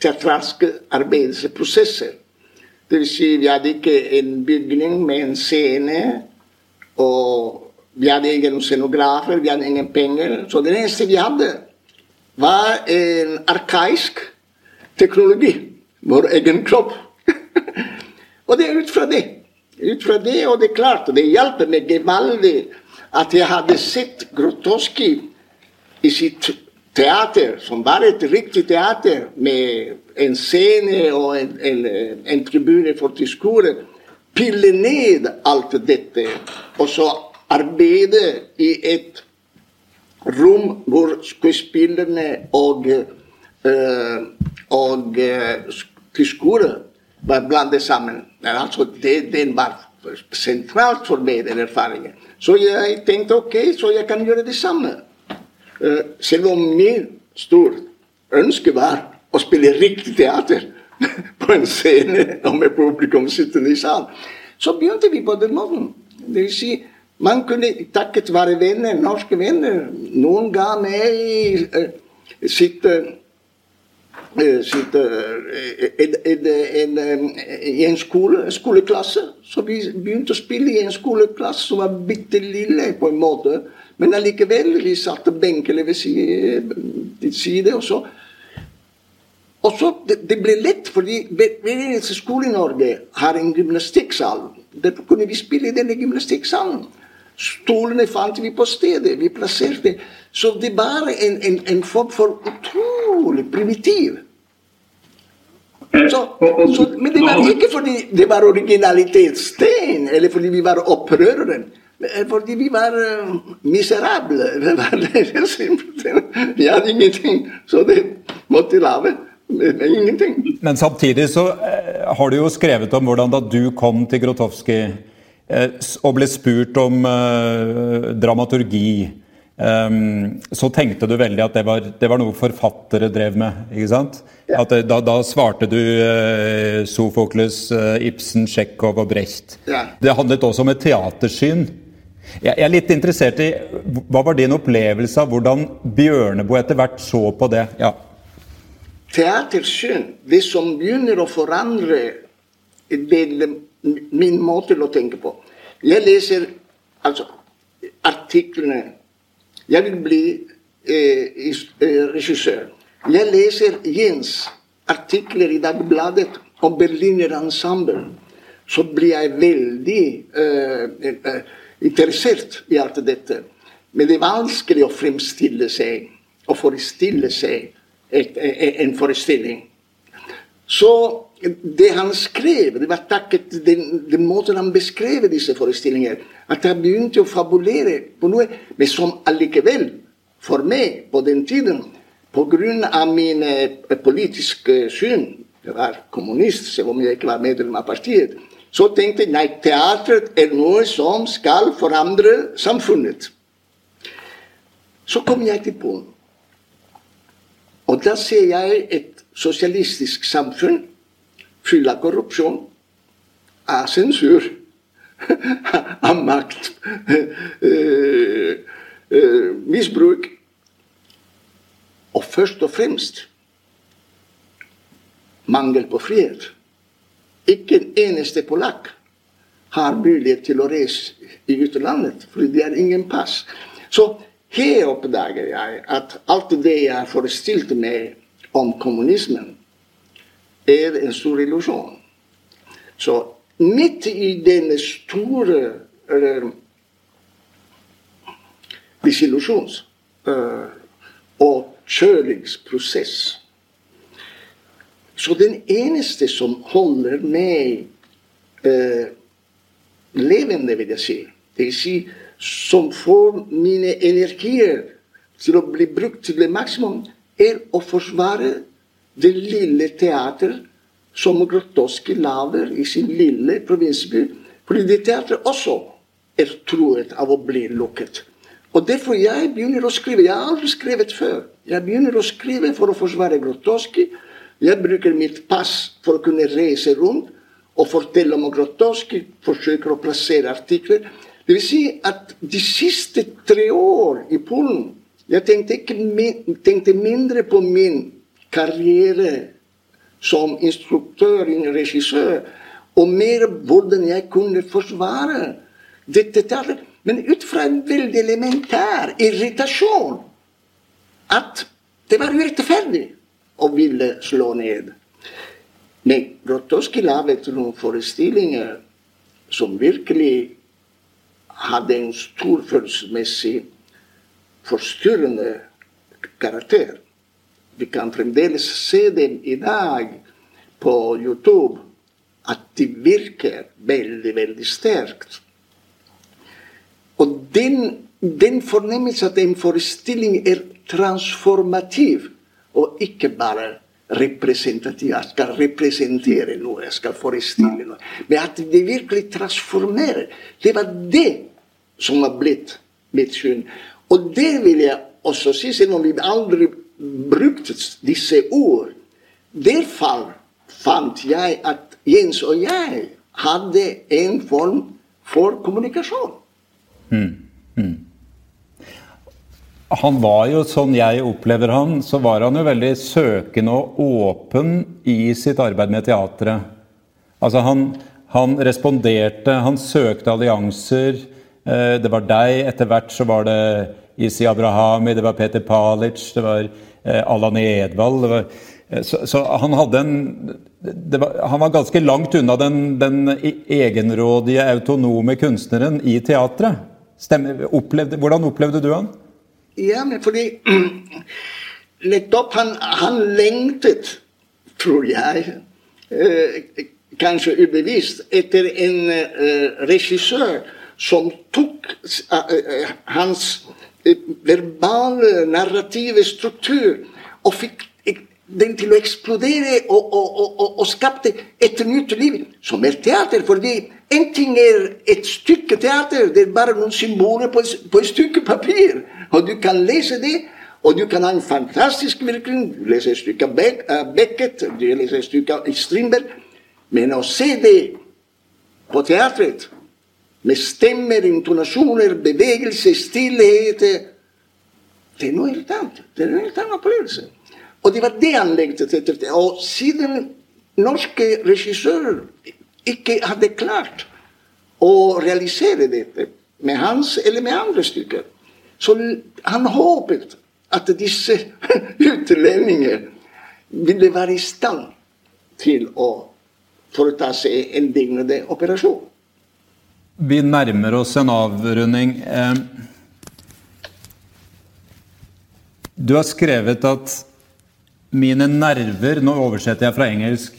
teatralske arbeidsprosesser. Dvs. Si, vi hadde ikke en bygning med en scene, og vi hadde ingen scenografer, vi hadde ingen penger. Så det eneste vi hadde, var en arkaisk teknologi. Vår egen kropp. og det er ut fra det ut fra det, og det er klart, det hjelper meg gevaldig at jeg hadde sett Grotowski i sitt teater, som var et riktig teater, med en scene og en, en, en tribune for tilskuere, pille ned alt dette, og så arbeide i et rom hvor skuespillerne og, øh, og uh, tilskuere var blandet sammen. Altså, det, den var sentralt for meg, den erfaringen. Så jeg tenkte ok, så jeg kan gjøre det samme. Uh, selv om min stor ønske var å spille riktig teater på en scene og med publikum sittende i salen, så begynte vi på den måten. Det vil si, man kunne takket være venner, norske venner Noen ga meg sitt sitt uh, en, en, en skole, skoleklasse. Så vi begynte å spille i en skoleklasse som var bitte lille, på en måte. Men allikevel, vi satte benkene ved side, og så Og så, det, det ble lett, fordi hver hver eneste skole i Norge har en gymnastikksal. Derfor kunne vi spille i denne gymnastikksalen. Stolene fant vi på stedet. Vi plasserte. Så det var en, en, en form for utrolig primitiv. Så, så, men det var ikke fordi det var originalitetstegn, eller fordi vi var opprørere. Fordi vi var miserable. Vi hadde ingenting, så det måtte lage. Ingenting. Men samtidig så eh, har du jo skrevet om hvordan da du kom til Grotowski eh, og ble spurt om eh, dramaturgi, eh, så tenkte du veldig at det var, det var noe forfattere drev med. ikke sant? Det, da, da svarte du Sofokles, Ibsen, Tsjekhov og Brecht. Ja. Det handlet også om et teatersyn. Jeg er litt interessert i Hva var din opplevelse av hvordan Bjørneboe etter hvert så på det? Ja. Teatersyn, det som begynner å forandre min måte å tenke på. Jeg leser altså artiklene. Jeg vil bli eh, eh, regissør. Jeg leser Jens artikler i Dagbladet om Berliner Ensemble. Så blir jeg veldig eh, eh, interessert i alt dette. Men det er vanskelig å fremstille seg å forestille seg et, e- en forestilling. Så det han skrev, det var takket den, den måten han beskrev disse forestillinger, at jeg begynte å fabulere på noe, men som allikevel, for meg på den tiden, av mine eh, politiske syn, jeg var kommunist, selv om jeg ikke var medlem av partiet, så tenkte jeg nei, teatret er noe som skal forandre samfunnet. Så kom jeg til Polen. Og da ser jeg et sosialistisk samfunn fylt av korrupsjon, av sensur, av makt, eh, eh, misbruk. Og først og fremst mangel på frihet. Ikke en eneste polakk har mulighet til å reise i utlandet, fordi det er ingen pass. Så her oppdager jeg at alt det jeg forestilte meg om kommunismen, er en stor illusjon. Så midt i denne store uh, desillusjons- eh, og kjølingsprosess så den eneste som holder meg eh, levende, vil jeg si, vil si som får mine energier til å bli brukt til det maksimum, er å forsvare det lille teater som Grotowski lager i sin lille provinsby. Fordi det teatret også er truet av å bli lukket. Og derfor jeg begynner å skrive. Jeg har aldri skrevet før. Jeg begynner å skrive for å forsvare Grotowski. Jeg bruker mitt pass for å kunne reise rundt og fortelle om Grotowski, forsøker å plassere artikler. Det vil si at de siste tre år i Polen jeg tenkte, ikke tenkte mindre på min karriere som instruktør, regissør, og mer hvordan jeg kunne forsvare dette teatret. Men ut fra en veldig elementær irritasjon. At det var urettferdig å ville slå ned. Men Grotowski laget noen forestillinger som virkelig hadde en stor følelsesmessig forstyrrende karakter. Vi kan fremdeles se dem i dag på YouTube, at de virker veldig, veldig sterkt. Og den, den fornemmelse at en forestilling er transformativ, og ikke bare representativ. Jeg skal representere noe, jeg skal forestille noe. Men at det virkelig transformerer. Det var det som var blitt mitt syn. Og det vil jeg også si, selv om vi aldri brukte disse ord. Derfor fant jeg at Jens og jeg hadde en form for kommunikasjon. Han var jo, sånn jeg opplever han, så var han jo veldig søkende og åpen i sitt arbeid med teatret. Altså han, han responderte, han søkte allianser. Eh, Det var deg, etter hvert så var det Isi Abrahami, det var Peter Palic, det var eh, Allan Edvald. Var, Eh, så, så han hadde en var, Han var ganske langt unna den, den egenrådige, autonome kunstneren i teatret. Opplevde, hvordan opplevde du han? Ja, men fordi Nettopp han, han lengtet, tror jeg, eh, kanskje ubevisst, etter en eh, regissør som tok eh, hans eh, verbale, narrative struktur og fikk den til å eksplodere og, og, og, og skapte et nytt liv, som er teater. fordi en ting er et stykke teater, det er bare noen symboler på, på et stykke papir. Og du kan lese det, og du kan ha en fantastisk virkning. Du leser et stykke av Beckett, du leser et stykke av Strindberg. Men å se det på teatret, med stemmer, intonasjoner, bevegelse, stillhet Det er noe helt annet. Det er en helt annen opplevelse. Og det var det han lengtet etter. Og siden norske regissører ikke hadde klart å realisere dette med hans eller med andre stykker, så han håpet at disse utlendinger ville være i stand til å foreta seg en lignende operasjon. Vi nærmer oss en avrunding. Du har skrevet at mine nerver Nå oversetter jeg fra engelsk.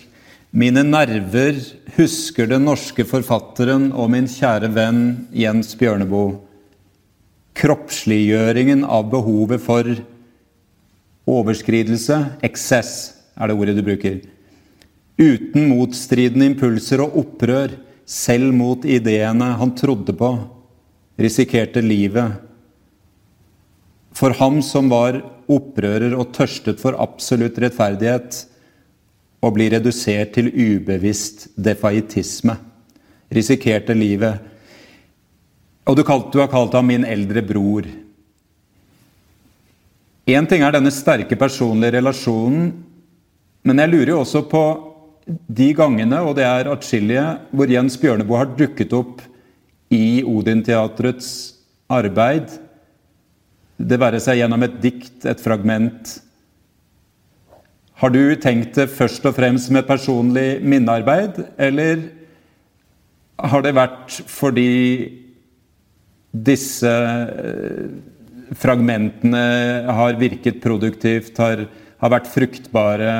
Mine nerver husker den norske forfatteren og min kjære venn Jens Bjørneboe. Kroppsliggjøringen av behovet for overskridelse, eksess, er det ordet du bruker. Uten motstridende impulser og opprør, selv mot ideene han trodde på, risikerte livet. For ham som var opprører og tørstet for absolutt rettferdighet, å bli redusert til ubevisst defaitisme. Risikerte livet. Og du, kalt, du har kalt ham min eldre bror. Én ting er denne sterke personlige relasjonen, men jeg lurer jo også på de gangene, og det er atskillige, hvor Jens Bjørneboe har dukket opp i Odin-teatrets arbeid det være seg gjennom et dikt, et fragment. Har du tenkt det først og fremst som et personlig minnearbeid, eller har det vært fordi disse eh, fragmentene har virket produktivt, har, har vært fruktbare,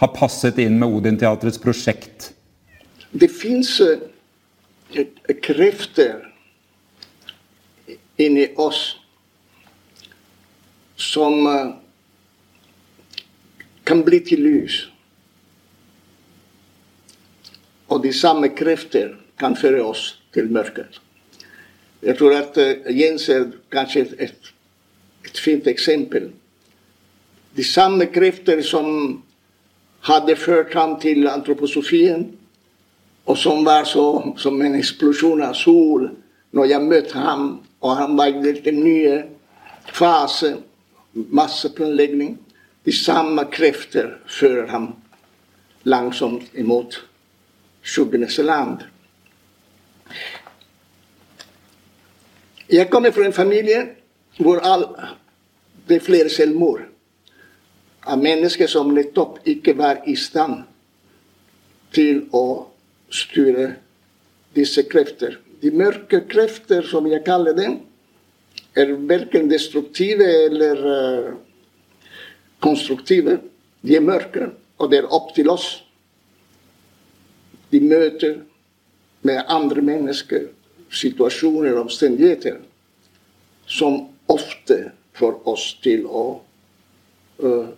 har passet inn med Odin-teatrets prosjekt? Det fins eh, krefter inni oss som eh, kan bli til lys. Og de samme krefter kan føre oss til mørket. Jeg tror at uh, Jens er kanskje et, et, fint eksempel. De samme krefter som hadde ført ham til antroposofien, og som var så, som en eksplosjon av sol når jeg møtte ham, og han var i den nye fase masseplanlegging. De samme krefter fører ham langsomt imot skyggenes land. Jeg kommer fra en familie hvor all, det er flere selvmord av mennesker som nettopp ikke var i stand til å styre disse krefter. De mørke krefter, som jeg kaller dem, er verken destruktive eller uh, konstruktive. De er mørke, og det er opp til oss. De møter med andre mennesker situasjoner og omstendigheter som ofte får oss til å uh,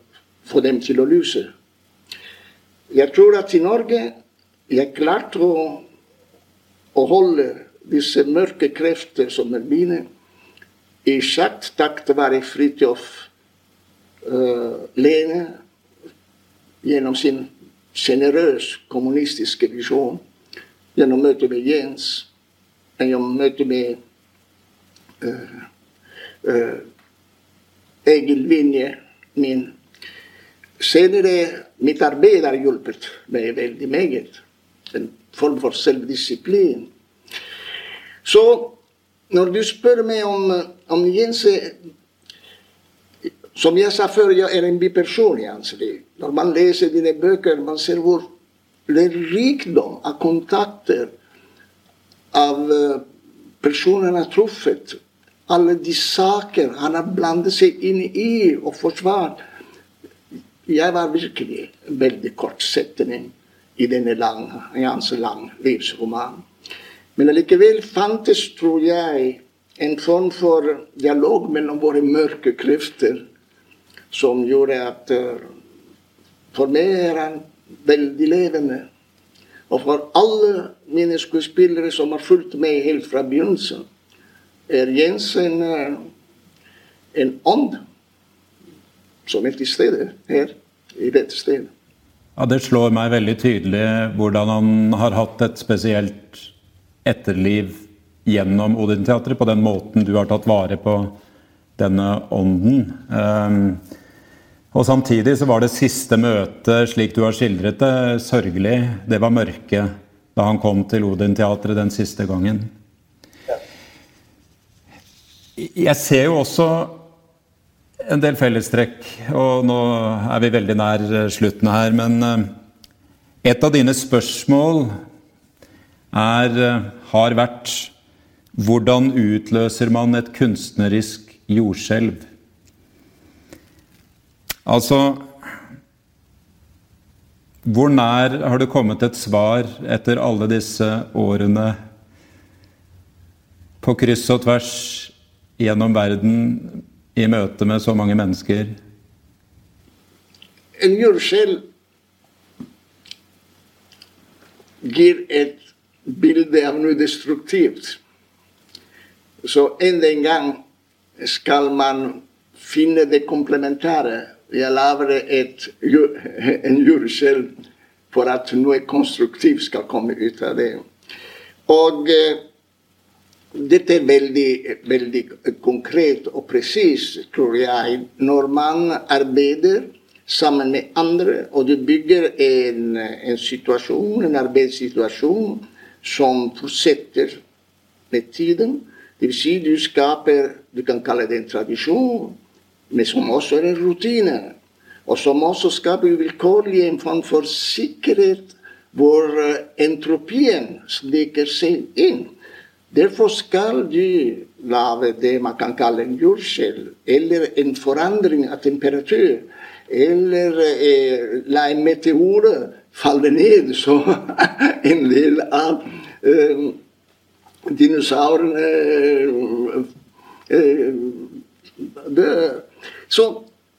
få dem til å lyse. Jeg tror at i Norge jeg klarte å, å holde disse mørke krefter som er mine, i sjakk takket være Fridtjof uh, Lene gjennom sin sjenerøs kommunistiske visjon, gjennom møtet med Jens, gjennom møtet med uh, uh, Egil Vinje, min Senere mitt arbeid har hjulpet meg veldig meget. En form for selvdisiplin. Så når du spør meg om, om Jens som jeg sa før, jeg er en biperson. Når man leser dine bøker, man ser hvor det rikdom av kontakter, av eh, personer han har truffet. Alle de saker han har blandet seg inn i og forsvart. Jeg var virkelig veldig kortsettende i denne lang, hans lang livsroman. Men allikevel fantes, tror jeg, en form for dialog mellom våre mørke krefter som gjorde at uh, For meg er han veldig levende. Og for alle mine skuespillere som har fulgt meg helt fra begynnelsen, er Jens en, uh, en ånd som er til stede her i dette stedet. Ja, Det slår meg veldig tydelig hvordan han har hatt et spesielt etterliv gjennom Odin-teatret, på den måten du har tatt vare på denne ånden. Um, og Samtidig så var det siste møtet, slik du har skildret det, sørgelig. Det var mørke da han kom til Odin-teatret den siste gangen. Jeg ser jo også en del fellestrekk, og nå er vi veldig nær slutten her, men eh, et av dine spørsmål er, eh, har vært hvordan utløser man et kunstnerisk jordskjelv? Altså Hvor nær har det kommet et svar etter alle disse årene på kryss og tvers gjennom verden i møte med så mange mennesker? En jordskjelv gir et bilde av noe destruktivt. Så enda en gang skal man finne det komplementære jeg lager en jordskjelv for at noe konstruktivt skal komme ut av det. Og eh, dette er veldig, veldig konkret og presist, tror jeg. Når man arbeider sammen med andre, og du bygger en, en situasjon, en arbeidssituasjon, som fortsetter med tiden. Vil si du skaper Du kan kalle det en tradisjon men som også er en rutine. Og som også skaper uvilkårlig en form for sikkerhet hvor eh, entropien sniker seg inn. Derfor skal du lage det man kan kalle en jordskjelv, eller en forandring av temperatur, eller eh, la en meteor falle ned, så en del av eh, dinosaurene eh, dør. Så,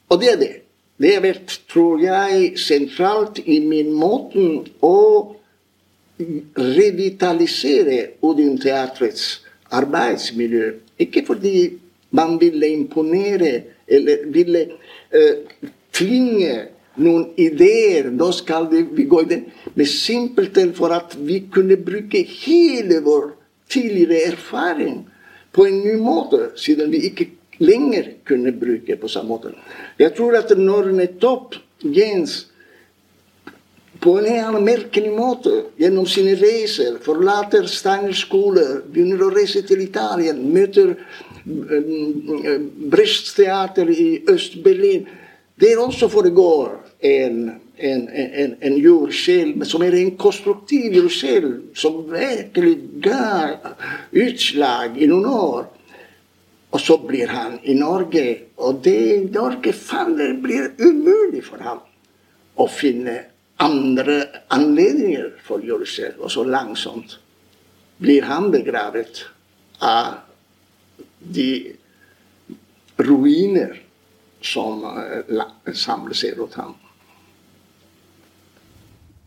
og det er det. Det har vært, tror jeg, sentralt i min måte å revitalisere Odin-teatrets arbeidsmiljø. Ikke fordi man ville imponere eller ville eh, tvinge noen ideer, da skal vi gå i den, men simpelthen for at vi kunne bruke hele vår tidligere erfaring på en ny måte, siden vi ikke lenger kunne bruke på samme måte. Jeg tror at når nettopp Jens på en helt merkelig måte gjennom sine reiser forlater Steiner skole, begynner å reise til Italia, møter Brest teater i Øst-Berlin Der også foregår en, en, en, en jordskjelv som er en konstruktiv jordsjel, som virkelig ga utslag i noen år. Og så blir han i Norge, og det Norge faller blir umulig for ham å finne andre anledninger for jordsjel. Og så langsomt blir han begravet av de ruiner som eh, samler seg rundt ham.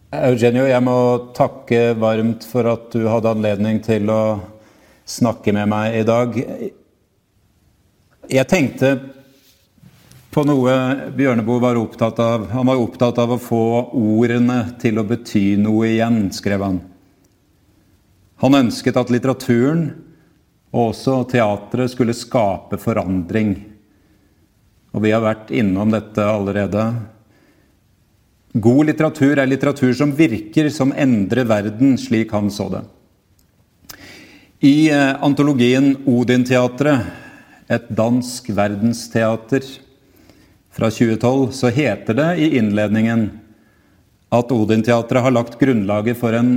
Eugenio, jeg må takke varmt for at du hadde anledning til å snakke med meg i dag. Jeg tenkte på noe Bjørneboe var opptatt av. Han var opptatt av å få ordene til å bety noe igjen, skrev han. Han ønsket at litteraturen og også teatret skulle skape forandring. Og vi har vært innom dette allerede. God litteratur er litteratur som virker, som endrer verden, slik han så det. I eh, antologien Odin-teatret et dansk verdensteater, fra 2012, så heter det i innledningen at Odin-teatret har lagt grunnlaget for en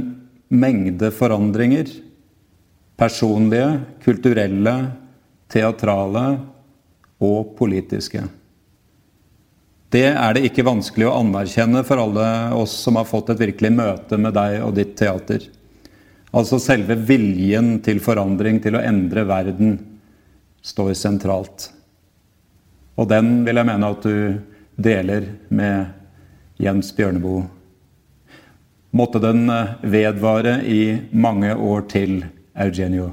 mengde forandringer. Personlige, kulturelle, teatrale og politiske. Det er det ikke vanskelig å anerkjenne for alle oss som har fått et virkelig møte med deg og ditt teater. Altså selve viljen til forandring, til å endre verden, står sentralt. Og den vil jeg mene at du deler med Jens Bjørneboe. Måtte den eh, vedvare i mange år til, Eugenio.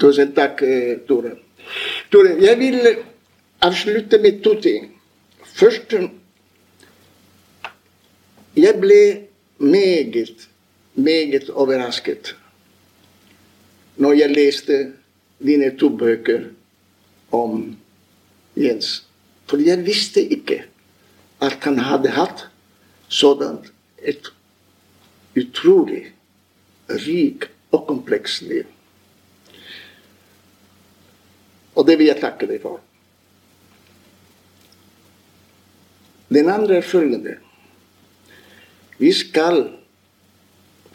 Tusen takk, eh, Tore. Tore, jeg vil avslutte med to ting. Først Jeg ble meget, meget overrasket når jeg leste dine to bøker om Jens. For jeg visste ikke at han hadde hatt sådant et utrolig rik og komplekst liv. Og det vil jeg takke deg for. Den andre er følgende. Vi skal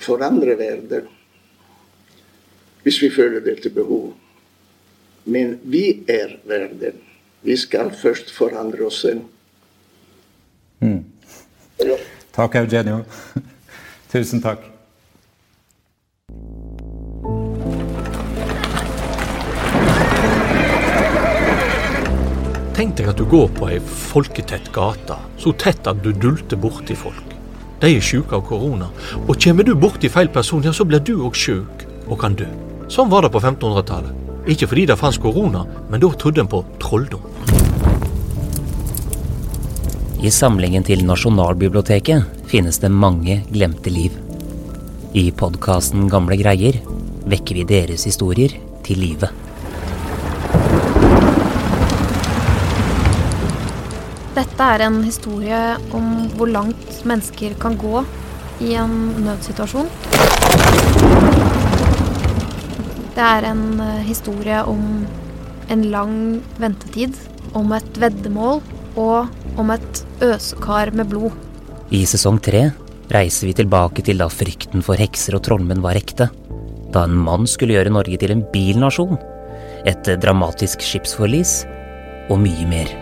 forandre verden hvis vi føler det til behov. Men vi er verden. Vi skal først forandre oss selv. Mm. Takk, Eugenio. Tusen takk. Tenk deg at du går på ei folketett gate, så tett at du dulter borti folk. De er sjuke av korona, og kommer du borti feil person, ja, så blir du òg sjuk og kan dø. Sånn var det på 1500-tallet. Ikke fordi det fantes korona, men da trodde en på trolldom. I samlingen til Nasjonalbiblioteket finnes det mange glemte liv. I podkasten Gamle greier vekker vi deres historier til live. Dette er en historie om hvor langt mennesker kan gå i en nødsituasjon. Det er en eh, historie om en lang ventetid, om et veddemål og om et øsekar med blod. I sesong tre reiser vi tilbake til da frykten for hekser og trollmenn var ekte. Da en mann skulle gjøre Norge til en bilnasjon. Et dramatisk skipsforlis og mye mer.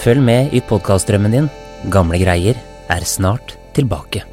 Følg med i podkastdrømmen din. Gamle greier er snart tilbake.